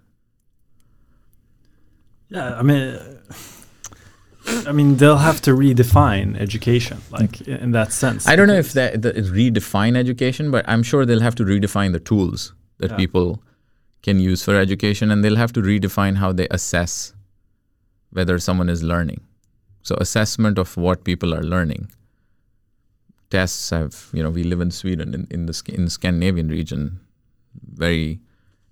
Yeah, I mean, I mean, they'll have to redefine education, like in that sense. I don't know if that, that redefine education, but I'm sure they'll have to redefine the tools that Yeah. people can use for education, and they'll have to redefine how they assess whether someone is learning. So assessment of what people are learning. Tests have, you know, we live in Sweden in, in the in the Scandinavian region, very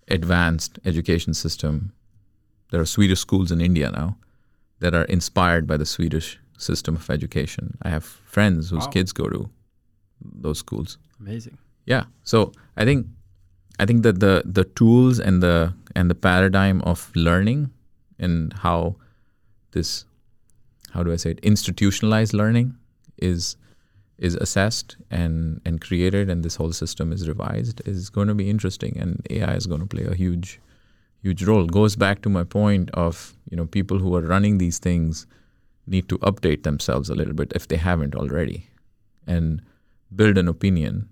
advanced education system. There are Swedish schools in India now that are inspired by the Swedish system of education. I have friends whose Wow. kids go to those schools. Amazing. Yeah. So I think I think that the the tools and the and the paradigm of learning and how this how do I say it institutionalized learning is is assessed and and created and this whole system is revised is going to be interesting and AI is going to play a huge huge role. Goes back to my point of you know people who are running these things need to update themselves a little bit if they haven't already and build an opinion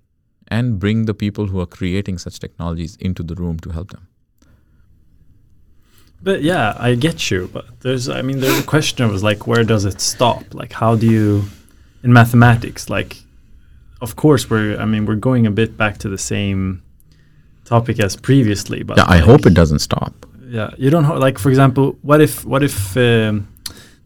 and bring the people who are creating such technologies into the room to help them But yeah, I get you. But there's, I mean, there's a question of like, where does it stop? Like, how do you, in mathematics, like, of course, we're, I mean, we're going a bit back to the same topic as previously. But yeah i like, hope it doesn't stop Yeah, you don't ho- like, for example, what if, what if um,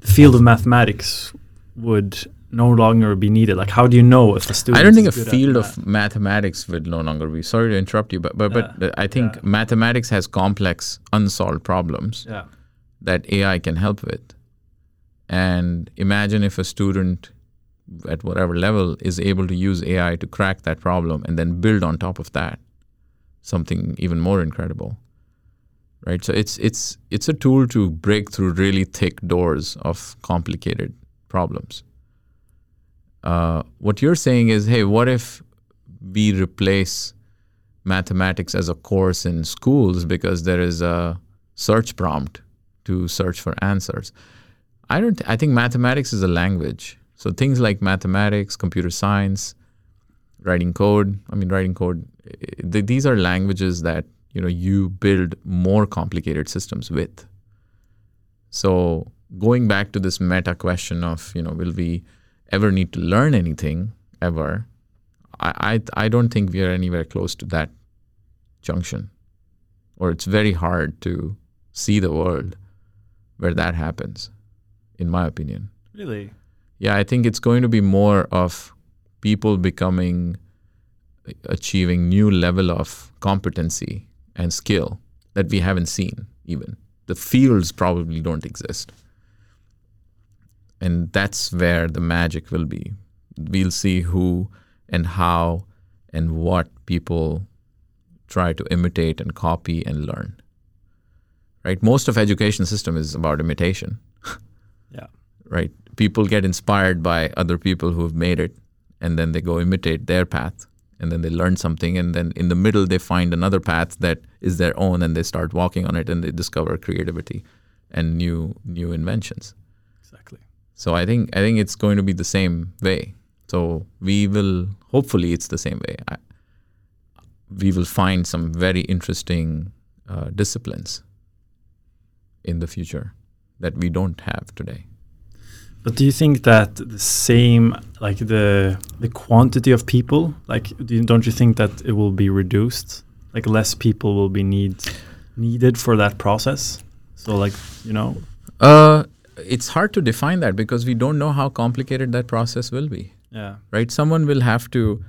the field of mathematics would no longer be needed? Like, how do you know if a student? i don't think a is good at field of mathematics would no longer be sorry to interrupt you but but, Yeah, but i think yeah. mathematics has complex unsolved problems Yeah, that ai can help with and imagine if a student at whatever level is able to use ai to crack that problem and then build on top of that something even more incredible right so it's it's it's a tool to break through really thick doors of complicated problems uh, what you're saying is hey what if we replace mathematics as a course in schools because there is a search prompt to search for answers? I don't i think mathematics is a language. So things like mathematics computer science writing code i mean writing code eh, th- these are languages that you know you build more complicated systems with. So going back to this meta question of you know will we ever need to learn anything ever i i, I don't think we are anywhere close to that junction or it's very hard to see the world where that happens in my opinion really. yeah, I think it's going to be more of people becoming achieving new level of competency and skill that we haven't seen even. The fields probably don't exist. And that's where the magic will be. We'll see who and how and what people try to imitate and copy and learn. Right? Most of education system is about imitation (laughs) Yeah. right? People get inspired by other people who have made it, and then they go imitate their path, and then they learn something, and then in the middle they find another path that is their own, and they start walking on it, and they discover creativity and new new inventions. Exactly. So I think I think it's going to be the same way. So we will hopefully it's the same way. I, we will find some very interesting uh, disciplines in the future that we don't have today. But do you think that the same, like the the quantity of people, like do you, don't you think that it will be reduced? Like less people will be need needed for that process. So like you know, Uh, it's hard to define that because we don't know how complicated that process will be. yeah, Right? Someone will have to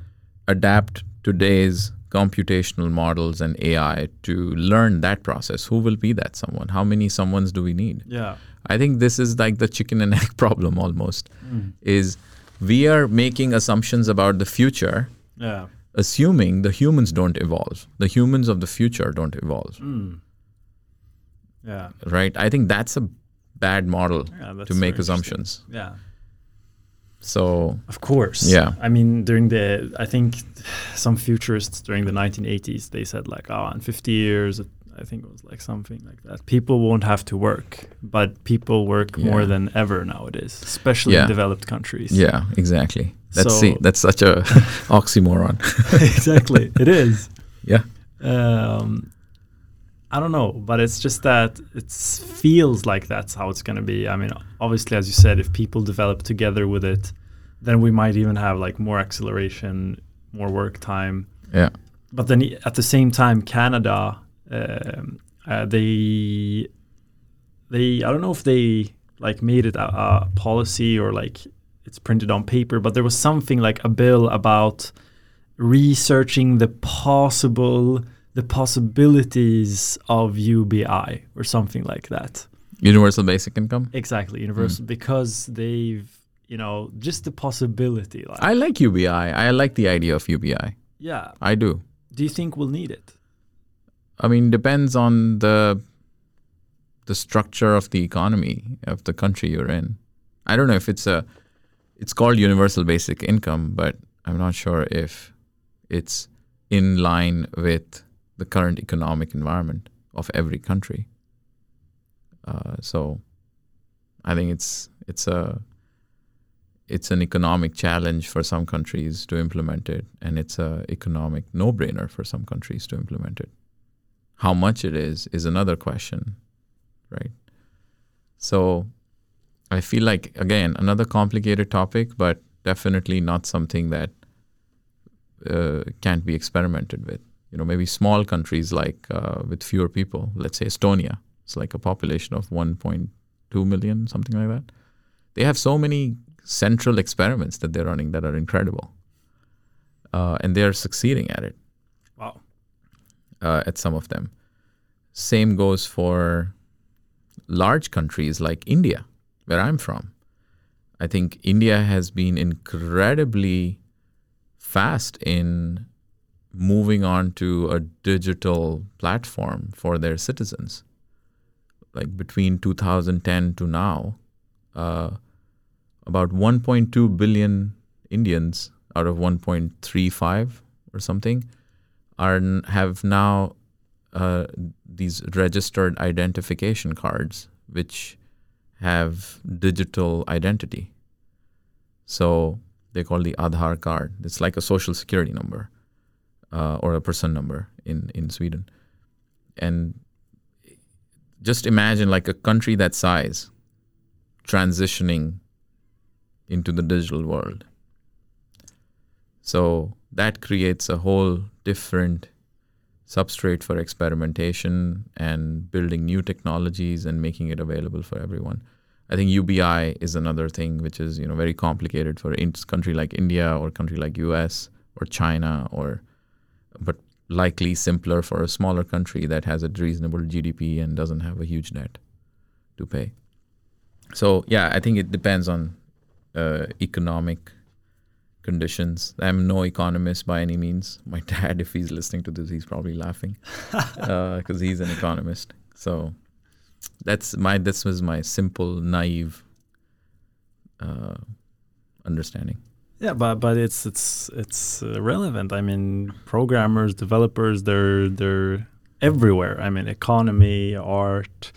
adapt today's computational models and AI to learn that process. Who will be that someone? How many someones do we need? yeah, I think this is like the chicken and egg (laughs) problem almost. Mm. Is we are making assumptions about the future, yeah, assuming the humans don't evolve. The humans of the future don't evolve, mm. yeah, right? I think that's a bad model yeah. To make assumptions. Yeah, So of course. Yeah. I mean, during the, I think some futurists during the 1980s, they said like, oh, in 50 years, I think it was like something like that. People won't have to work, but people work more than ever nowadays, especially Yeah. in developed countries. yeah, exactly. That's So- see, that's such a (laughs) oxymoron. (laughs) exactly. It is. Yeah. Um, I don't know, but it's just that it feels like that's how it's going to be. I mean, obviously, as you said, if people develop together with it, then we might even have like more acceleration, more work time. Yeah. But then at the same time, Canada, um, uh, they, they, I don't know if they like made it a, a policy or like it's printed on paper, but there was something like a bill about researching the possible the possibilities of UBI or something like that. Universal basic income? Exactly, universal mm. because they've, you know, just the possibility like I like UBI. I like the idea of UBI. Yeah. I do. Do you think we'll need it? I mean, depends on the the structure of the economy of the country you're in. I don't know if it's a it's called universal basic income, but I'm not sure if it's in line with the current economic environment of every country. Uh, so I think it's it's a it's an economic challenge for some countries to implement it, and it's a economic no-brainer for some countries to implement it. How much it is is another question, right? So I feel like again another complicated topic, but definitely not something that uh, can't be experimented with you know maybe small countries like uh, with fewer people let's say estonia it's like a population of 1.2 million something like that. They have so many central experiments that they're running that are incredible uh, and they're succeeding at it wow. uh, at some of them. Same goes for large countries like india where i'm from. I think india has been incredibly fast in moving on to a digital platform for their citizens. Like between 2010 to now, uh, about 1.2 billion Indians out of 1.35 or something are have now uh, these registered identification cards, which have digital identity. So they call the Aadhaar card. It's like a social security number uh, or a person number in in Sweden, and just imagine like a country that size transitioning into the digital world. So that creates a whole different substrate for experimentation and building new technologies and making it available for everyone. I think UBI is another thing which is you know very complicated for a country like India or country like US or China or but likely simpler for a smaller country that has a reasonable GDP and doesn't have a huge debt to pay. So yeah, I think it depends on uh, economic conditions. I'm no economist by any means. (laughs) My dad, if he's listening to this, he's probably laughing because (laughs) uh, he's an economist. So that's my this was my simple, naive uh, understanding. Yeah, but but it's it's it's uh, relevant. I mean, programmers, developers, they're they're everywhere. I mean, economy, art,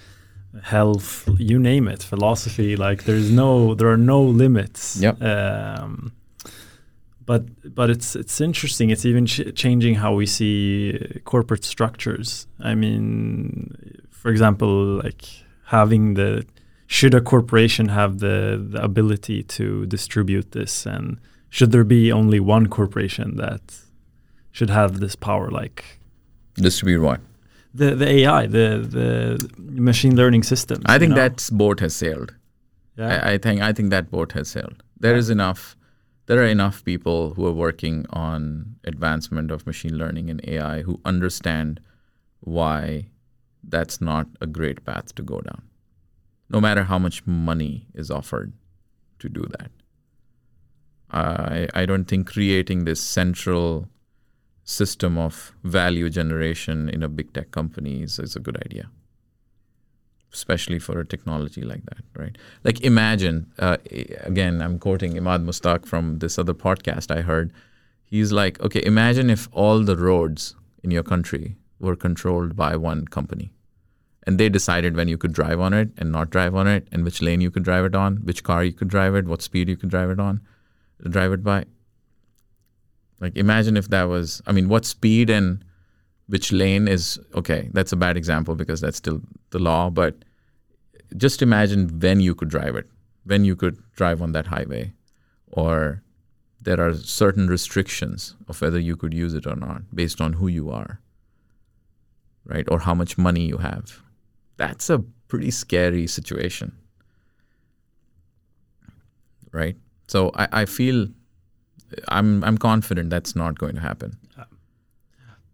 health, you name it, philosophy. Like there's no there are no limits. Yeah. Um, but but it's it's interesting. It's even ch- changing how we see corporate structures. I mean, for example, like having the should a corporation have the, the ability to distribute this and should there be only one corporation that should have this power like distribute what the the ai the the machine learning systems i think know? that boat has sailed yeah. I, I, think i think that boat has sailed There yeah. is enough there are enough people who are working on advancement of machine learning and ai who understand why that's not a great path to go down no matter how much money is offered to do that I, I don't think creating this central system of value generation in a big tech company is, is a good idea especially for a technology like that, right? Like imagine, uh, again, I'm quoting Emad Mostaque from this other podcast I heard. He's like, okay, imagine if all the roads in your country were controlled by one company, and they decided when you could drive on it and not drive on it, and which lane you could drive it on, which car you could drive it, what speed you could drive it on drive it by. Like imagine if that was I mean what speed and which lane is okay. That's a bad example because that's still the law. But just imagine when you could drive it, when you could drive on that highway, or there are certain restrictions of whether you could use it or not based on who you are, right? Or how much money you have. That's a pretty scary situation, right? So I, I feel I'm I'm confident that's not going to happen.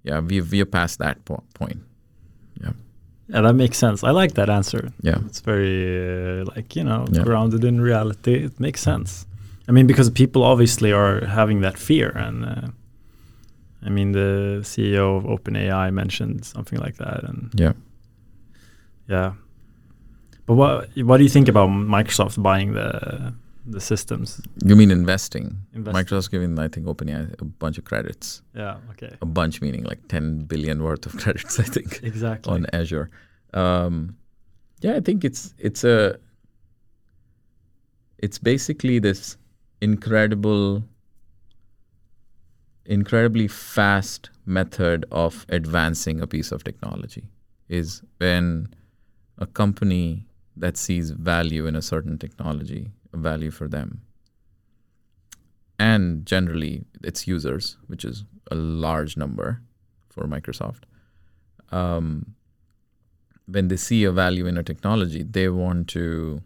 Yeah, we we are past that po- point. Yeah. Yeah, that makes sense. I like that answer. Yeah. It's very uh, like you know Yeah. grounded in reality. It makes sense. I mean, because people obviously are having that fear, and uh, I mean, the CEO of OpenAI mentioned something like that, and Yeah. yeah. But what what do you think about Microsoft buying the the systems? You mean investing? Invest- Microsoft's giving, I think, OpenAI a bunch of credits. Yeah. Okay. A bunch meaning like 10 billion worth of (laughs) credits, I think, Exactly. on Azure. Um, yeah, I think it's it's a it's basically this incredible, incredibly fast method of advancing a piece of technology. Is when a company that sees value in a certain technology, value for them, and generally its users, which is a large number for Microsoft. Um, when they see a value in a technology, they want to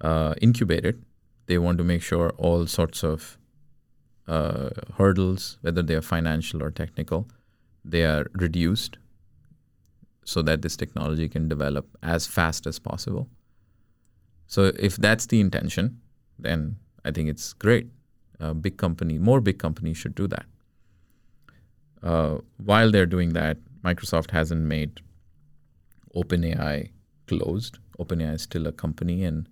uh, incubate it. They want to make sure all sorts of uh, hurdles, whether they are financial or technical, they are reduced so that this technology can develop as fast as possible. So if that's the intention, then I think it's great. A big company, more big companies should do that. Uh, while they're doing that, Microsoft hasn't made OpenAI closed. OpenAI is still a company, and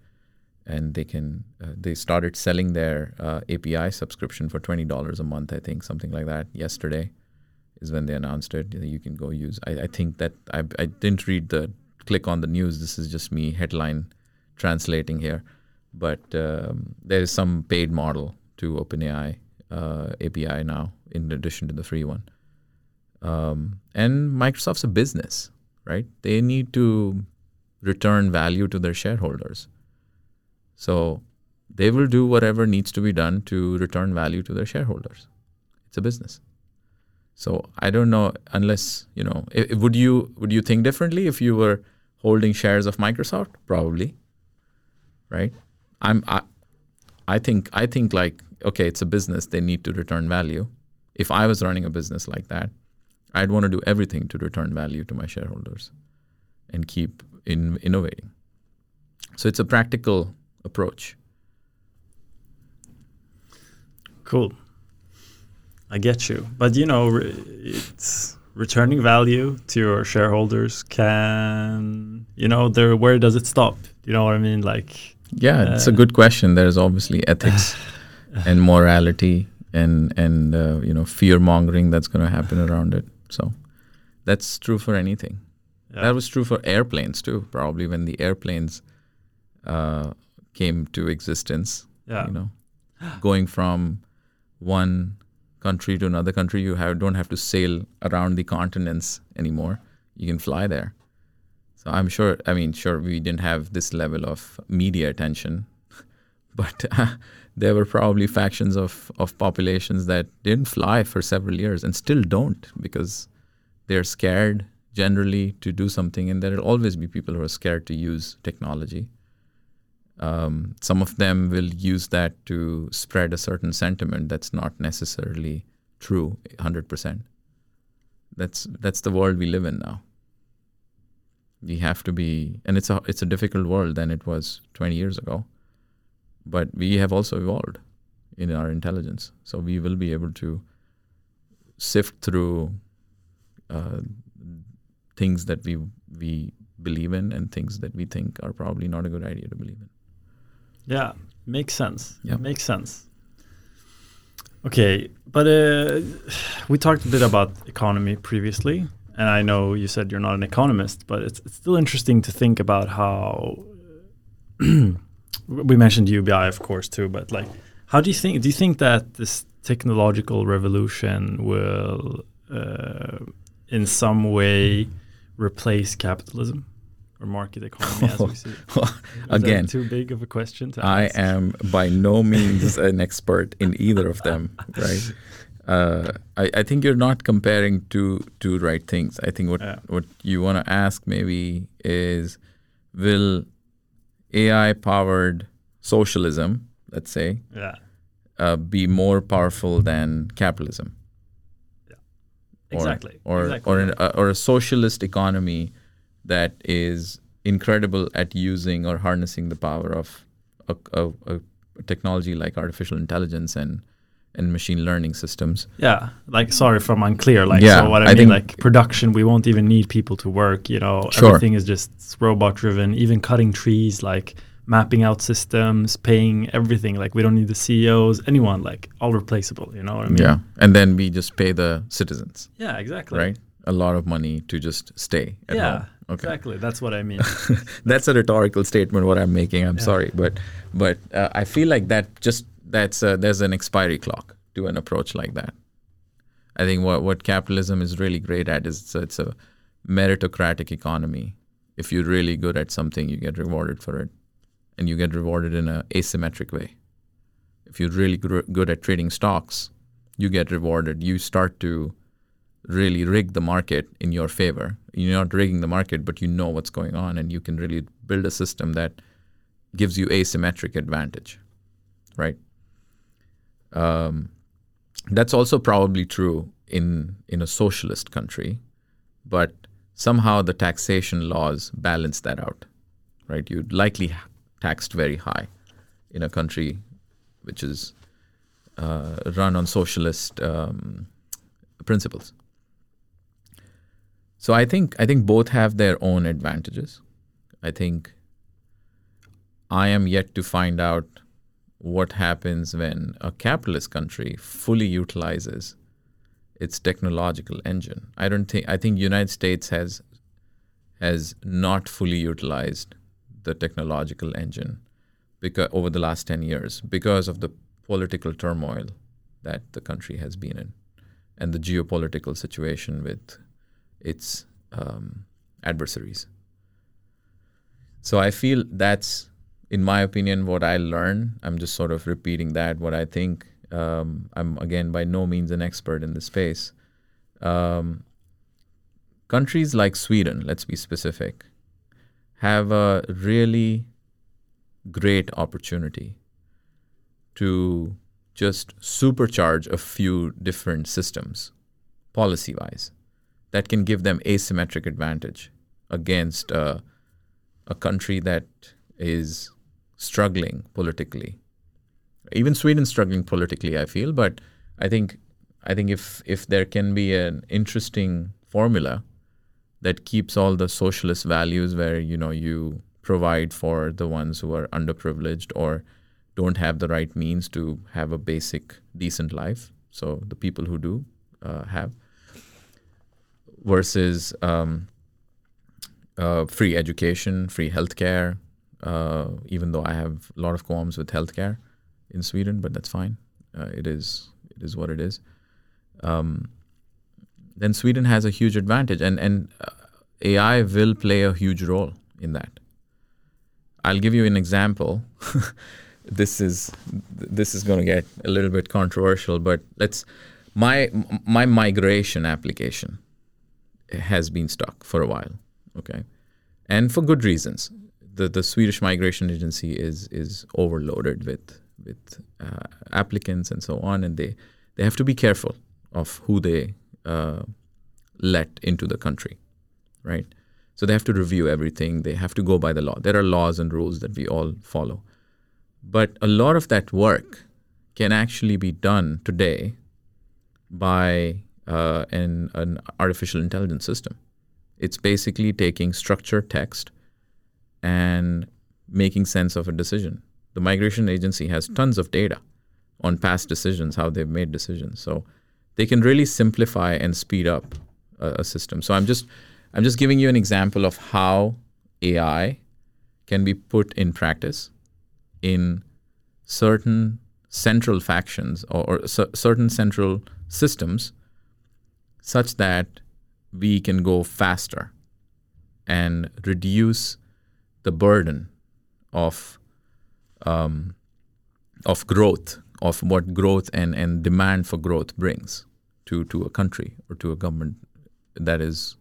and they can uh, they started selling their uh, API subscription for twenty dollars a month. I think something like that. Yesterday is when they announced it. You can go use. I, I think that I I didn't read the click on the news. This is just me headline translating here, but um, there is some paid model to OpenAI uh, API now in addition to the free one. Um, and Microsoft's a business, right? They need to return value to their shareholders. So they will do whatever needs to be done to return value to their shareholders. It's a business. So I don't know unless you know. i- i- would you would you think differently if you were holding shares of Microsoft? Probably, right? I'm I, I think I think like okay, it's a business. They need to return value. If I was running a business like that, I'd want to do everything to return value to my shareholders and keep in innovating. So it's a practical approach. Cool. I get you. But you know, re- it's returning value to your shareholders can, you know, there where does it stop? You know what I mean? Like Yeah, it's a good question. There's obviously ethics (laughs) and morality and and uh, you know fear mongering that's going to happen around it. So that's true for anything. yeah. That was true for airplanes too. Probably when the airplanes uh, came to existence. yeah. You know, going from one country to another country, you have don't have to sail around the continents anymore. You can fly there. So I'm sure. I mean, sure, we didn't have this level of media attention, (laughs) but uh, there were probably factions of of populations that didn't fly for several years and still don't because they're scared generally to do something, and there'll always be people who are scared to use technology. Um, some of them will use that to spread a certain sentiment that's not necessarily true 100%. That's that's the world we live in now. We have to be and it's a it's a difficult world than it was 20 years ago. But we have also evolved in our intelligence. So we will be able to sift through uh, things that we we believe in and things that we think are probably not a good idea to believe in. Yeah, makes sense. Yeah. makes sense. Okay, but uh, (sighs) we talked a bit about economy previously, and I know you said you're not an economist, but it's, it's still interesting to think about how (clears throat) we mentioned UBI, of course, too. But like, how do you think? Do you think that this technological revolution will uh, in some way replace capitalism or market economy as we see? (laughs) Is Again, too big of a question to I ask? am by no means an expert in either of them, right? (laughs) Uh, I, I think you're not comparing two two right things. I think what Yeah. what you want to ask maybe is, will AI powered socialism, let's say, Yeah, uh, be more powerful than capitalism? Or- exactly. Or exactly. or an, uh, or a socialist economy that is incredible at using or harnessing the power of a, a, a technology like artificial intelligence and and machine learning systems. Yeah, like sorry if I'm unclear. Like, Yeah, so what I, I mean, think- like production, we won't even need people to work. You know, Sure. everything is just robot driven. Even cutting trees, like mapping out systems, paying everything. Like we don't need the CEOs, anyone. Like all replaceable. You know what I mean? Yeah, and then we just pay the citizens, Yeah, exactly. right? A lot of money to just stay at yeah, home. Okay. exactly. That's what I mean. (laughs) that's a rhetorical statement what i'm making i'm Yeah. sorry but but uh, i feel like that just that's uh, there's an expiry clock to an approach like that. I think what what capitalism is really great at is it's a, it's a meritocratic economy. If you're really good at something you get rewarded for it. And you get rewarded in an asymmetric way. If you're really gr- good at trading stocks you get rewarded. You start to really rig the market in your favor. You're not rigging the market, but you know what's going on, and you can really build a system that gives you asymmetric advantage, right? Um, that's also probably true in in a socialist country, but somehow the taxation laws balance that out, right? You'd likely taxed very high in a country which is uh, run on socialist um, principles. So I think I think both have their own advantages. I think I am yet to find out what happens when a capitalist country fully utilizes its technological engine. I don't think I think United States has has not fully utilized the technological engine because over the last 10 years because of the political turmoil that the country has been in and the geopolitical situation with its um, adversaries. So I feel that's, in my opinion, what I learn. I'm just sort of repeating that. What I think. Um, I'm again by no means an expert in the space. Um, countries like Sweden, let's be specific, have a really great opportunity to just supercharge a few different systems policy wise that can give them asymmetric advantage against uh, a country that is struggling politically. Even Sweden's struggling politically, I feel, but I think I think if if there can be an interesting formula that keeps all the socialist values where you know you provide for the ones who are underprivileged or don't have the right means to have a basic decent life so the people who do uh, have versus um, uh, free education, free healthcare. Uh, even though I have a lot of qualms with healthcare in Sweden, but that's fine. Uh, it is it is what it is. Um, then Sweden has a huge advantage, and and uh, AI will play a huge role in that. I'll give you an example. (laughs) this is this is going to get a little bit controversial, but let's my my migration application has been stuck for a while. Okay, and for good reasons. The the Swedish migration agency is is overloaded with with uh, applicants and so on, and they they have to be careful of who they uh, let into the country, right? So they have to review everything. They have to go by the law. There are laws and rules that we all follow, but a lot of that work can actually be done today by uh, an, an artificial intelligence system. It's basically taking structured text and making sense of a decision. The migration agency has tons of data on past decisions, how they've made decisions. So they can really simplify and speed up a, a system. So I'm just I'm just giving you an example of how AI can be put in practice in certain central factions or, or cer- certain central systems such that we can go faster and reduce the burden of um, of growth, of what growth and, and demand for growth brings to, to a country or to a government that is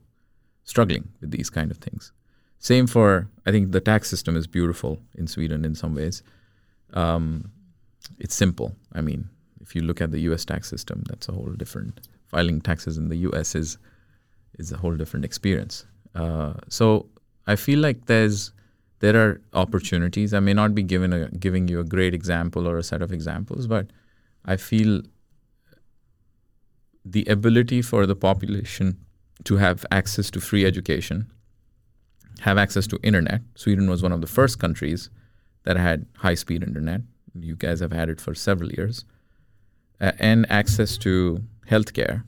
struggling with these kind of things. Same for, I think the tax system is beautiful in Sweden in some ways. Um, it's simple. I mean, if you look at the US tax system, that's a whole different, filing taxes in the US is, is a whole different experience. Uh, so I feel like there's there are opportunities. I may not be given a, giving you a great example or a set of examples, but I feel the ability for the population to have access to free education, have access to internet. Sweden was one of the first countries that had high-speed internet. You guys have had it for several years, uh, and access to healthcare,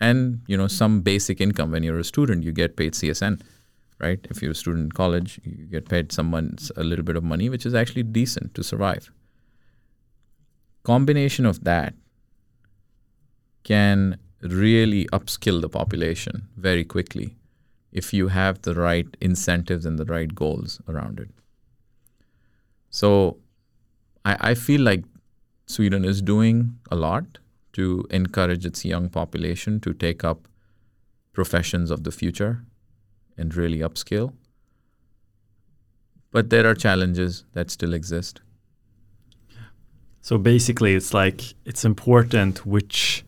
and you know some basic income. When you're a student, you get paid CSN right? If you're a student in college, you get paid someone's a little bit of money, which is actually decent to survive. Combination of that can really upskill the population very quickly if you have the right incentives and the right goals around it. So I, I feel like Sweden is doing a lot to encourage its young population to take up professions of the future and really upskill. But there are challenges that still exist. So basically, it's like it's important which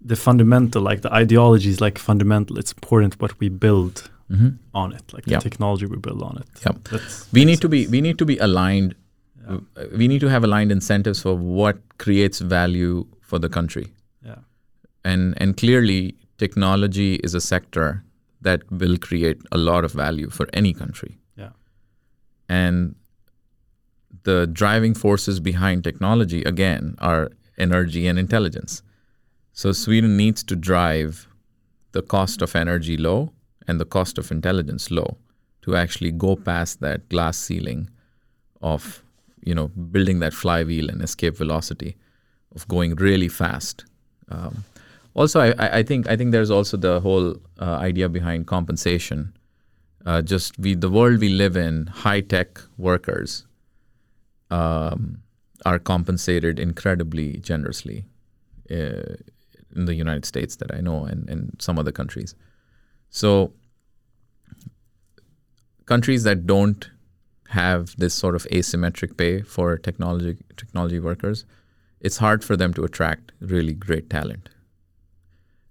the fundamental, like the ideology is like fundamental. It's important what we build mm-hmm. on it, like the technology we build on it. Yep. we need to be we need to be aligned. Yeah. We need to have aligned incentives for what creates value for the country. Yeah. And and clearly, technology is a sector that will create a lot of value for any country. Yeah. And the driving forces behind technology, again, are energy and intelligence. So Sweden needs to drive the cost of energy low and the cost of intelligence low to actually go past that glass ceiling of you know building that flywheel and escape velocity of going really fast um, also I, I think I think there's also the whole uh, idea behind compensation. Uh, just we the world we live in, high tech workers um, are compensated incredibly generously uh, in the United States that I know and, and some other countries. So countries that don't have this sort of asymmetric pay for technology technology workers, it's hard for them to attract really great talent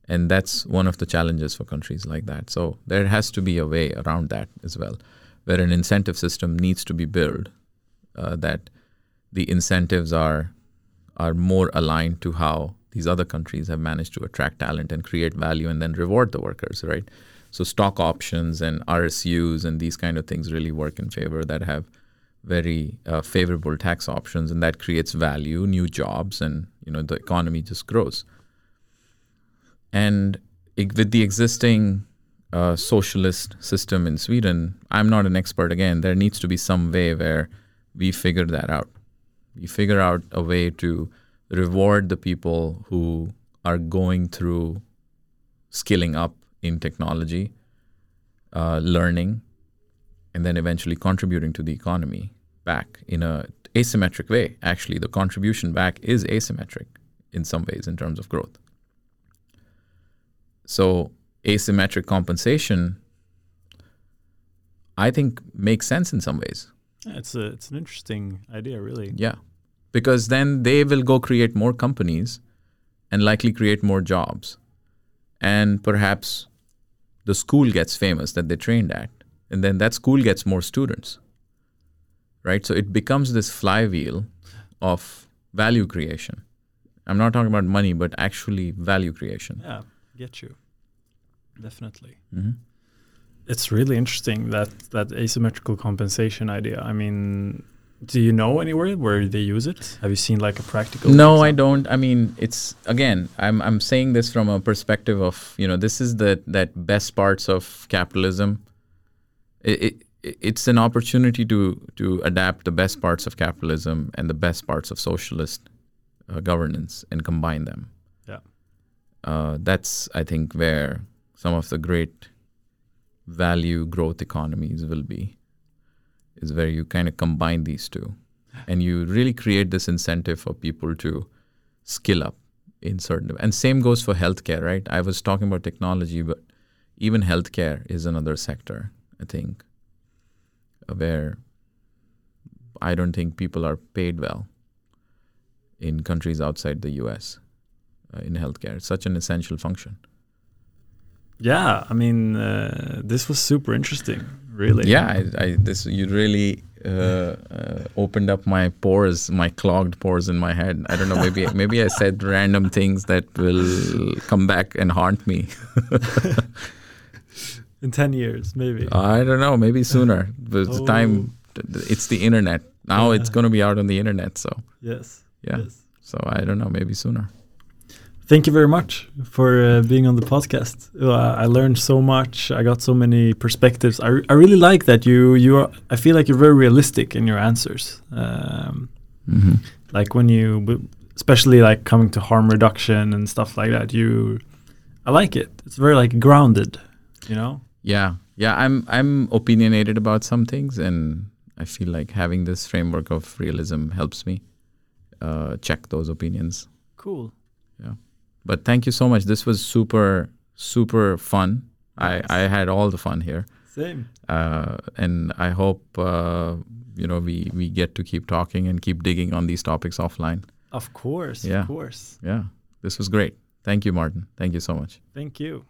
and that's one of the challenges for countries like that. So there has to be a way around that as well where an incentive system needs to be built uh, that the incentives are are more aligned to how these other countries have managed to attract talent and create value and then reward the workers right? So stock options and rsus and these kind of things really work in favor that have very uh, favorable tax options and that creates value new jobs and you know the economy just grows and with the existing uh, socialist system in Sweden, I'm not an expert again. There needs to be some way where we figure that out. We figure out a way to reward the people who are going through skilling up in technology, uh, learning, and then eventually contributing to the economy back in a asymmetric way. Actually, the contribution back is asymmetric in some ways in terms of growth. So asymmetric compensation, I think, makes sense in some ways. Yeah, it's a it's an interesting idea, really. Yeah, because then they will go create more companies, and likely create more jobs, and perhaps the school gets famous that they trained at, and then that school gets more students. Right, so it becomes this flywheel of value creation. I'm not talking about money, but actually value creation. Yeah get you. Definitely. Mm-hmm. It's really interesting that that asymmetrical compensation idea. I mean, do you know anywhere where they use it? Have you seen like a practical? No, example? I don't. I mean, it's again, I'm I'm saying this from a perspective of you know this is the that best parts of capitalism. It, it it's an opportunity to to adapt the best parts of capitalism and the best parts of socialist uh, governance and combine them. Uh, that's I think where some of the great value growth economies will be. Is where you kind of combine these two, and you really create this incentive for people to skill up in certain. And same goes for healthcare, right? I was talking about technology, but even healthcare is another sector. I think where I don't think people are paid well in countries outside the US in healthcare. It's such an essential function. Yeah, I mean, uh, this was super interesting, really. Yeah, I, I this you really uh, uh, opened up my pores, my clogged pores in my head. I don't know, maybe (laughs) maybe I said random things that will come back and haunt me. (laughs) in 10 years, maybe. I don't know, maybe sooner. But oh. the time, it's the internet. Now yeah. it's going to be out on the internet. So, yes. Yeah. Yes. So, I don't know, maybe sooner. Thank you very much for uh, being on the podcast. Uh, I learned so much. I got so many perspectives. I, I really like that you you are. I feel like you're very realistic in your answers. Um, mm-hmm. Like when you, especially like coming to harm reduction and stuff like that. You, I like it. It's very like grounded. You know. Yeah, yeah. I'm I'm opinionated about some things, and I feel like having this framework of realism helps me uh, check those opinions. Cool. Yeah. But thank you so much. This was super super fun. I I had all the fun here. Same. Uh, and I hope uh, you know we we get to keep talking and keep digging on these topics offline. Of course. Yeah. Of course. Yeah. This was great. Thank you, Martin. Thank you so much. Thank you.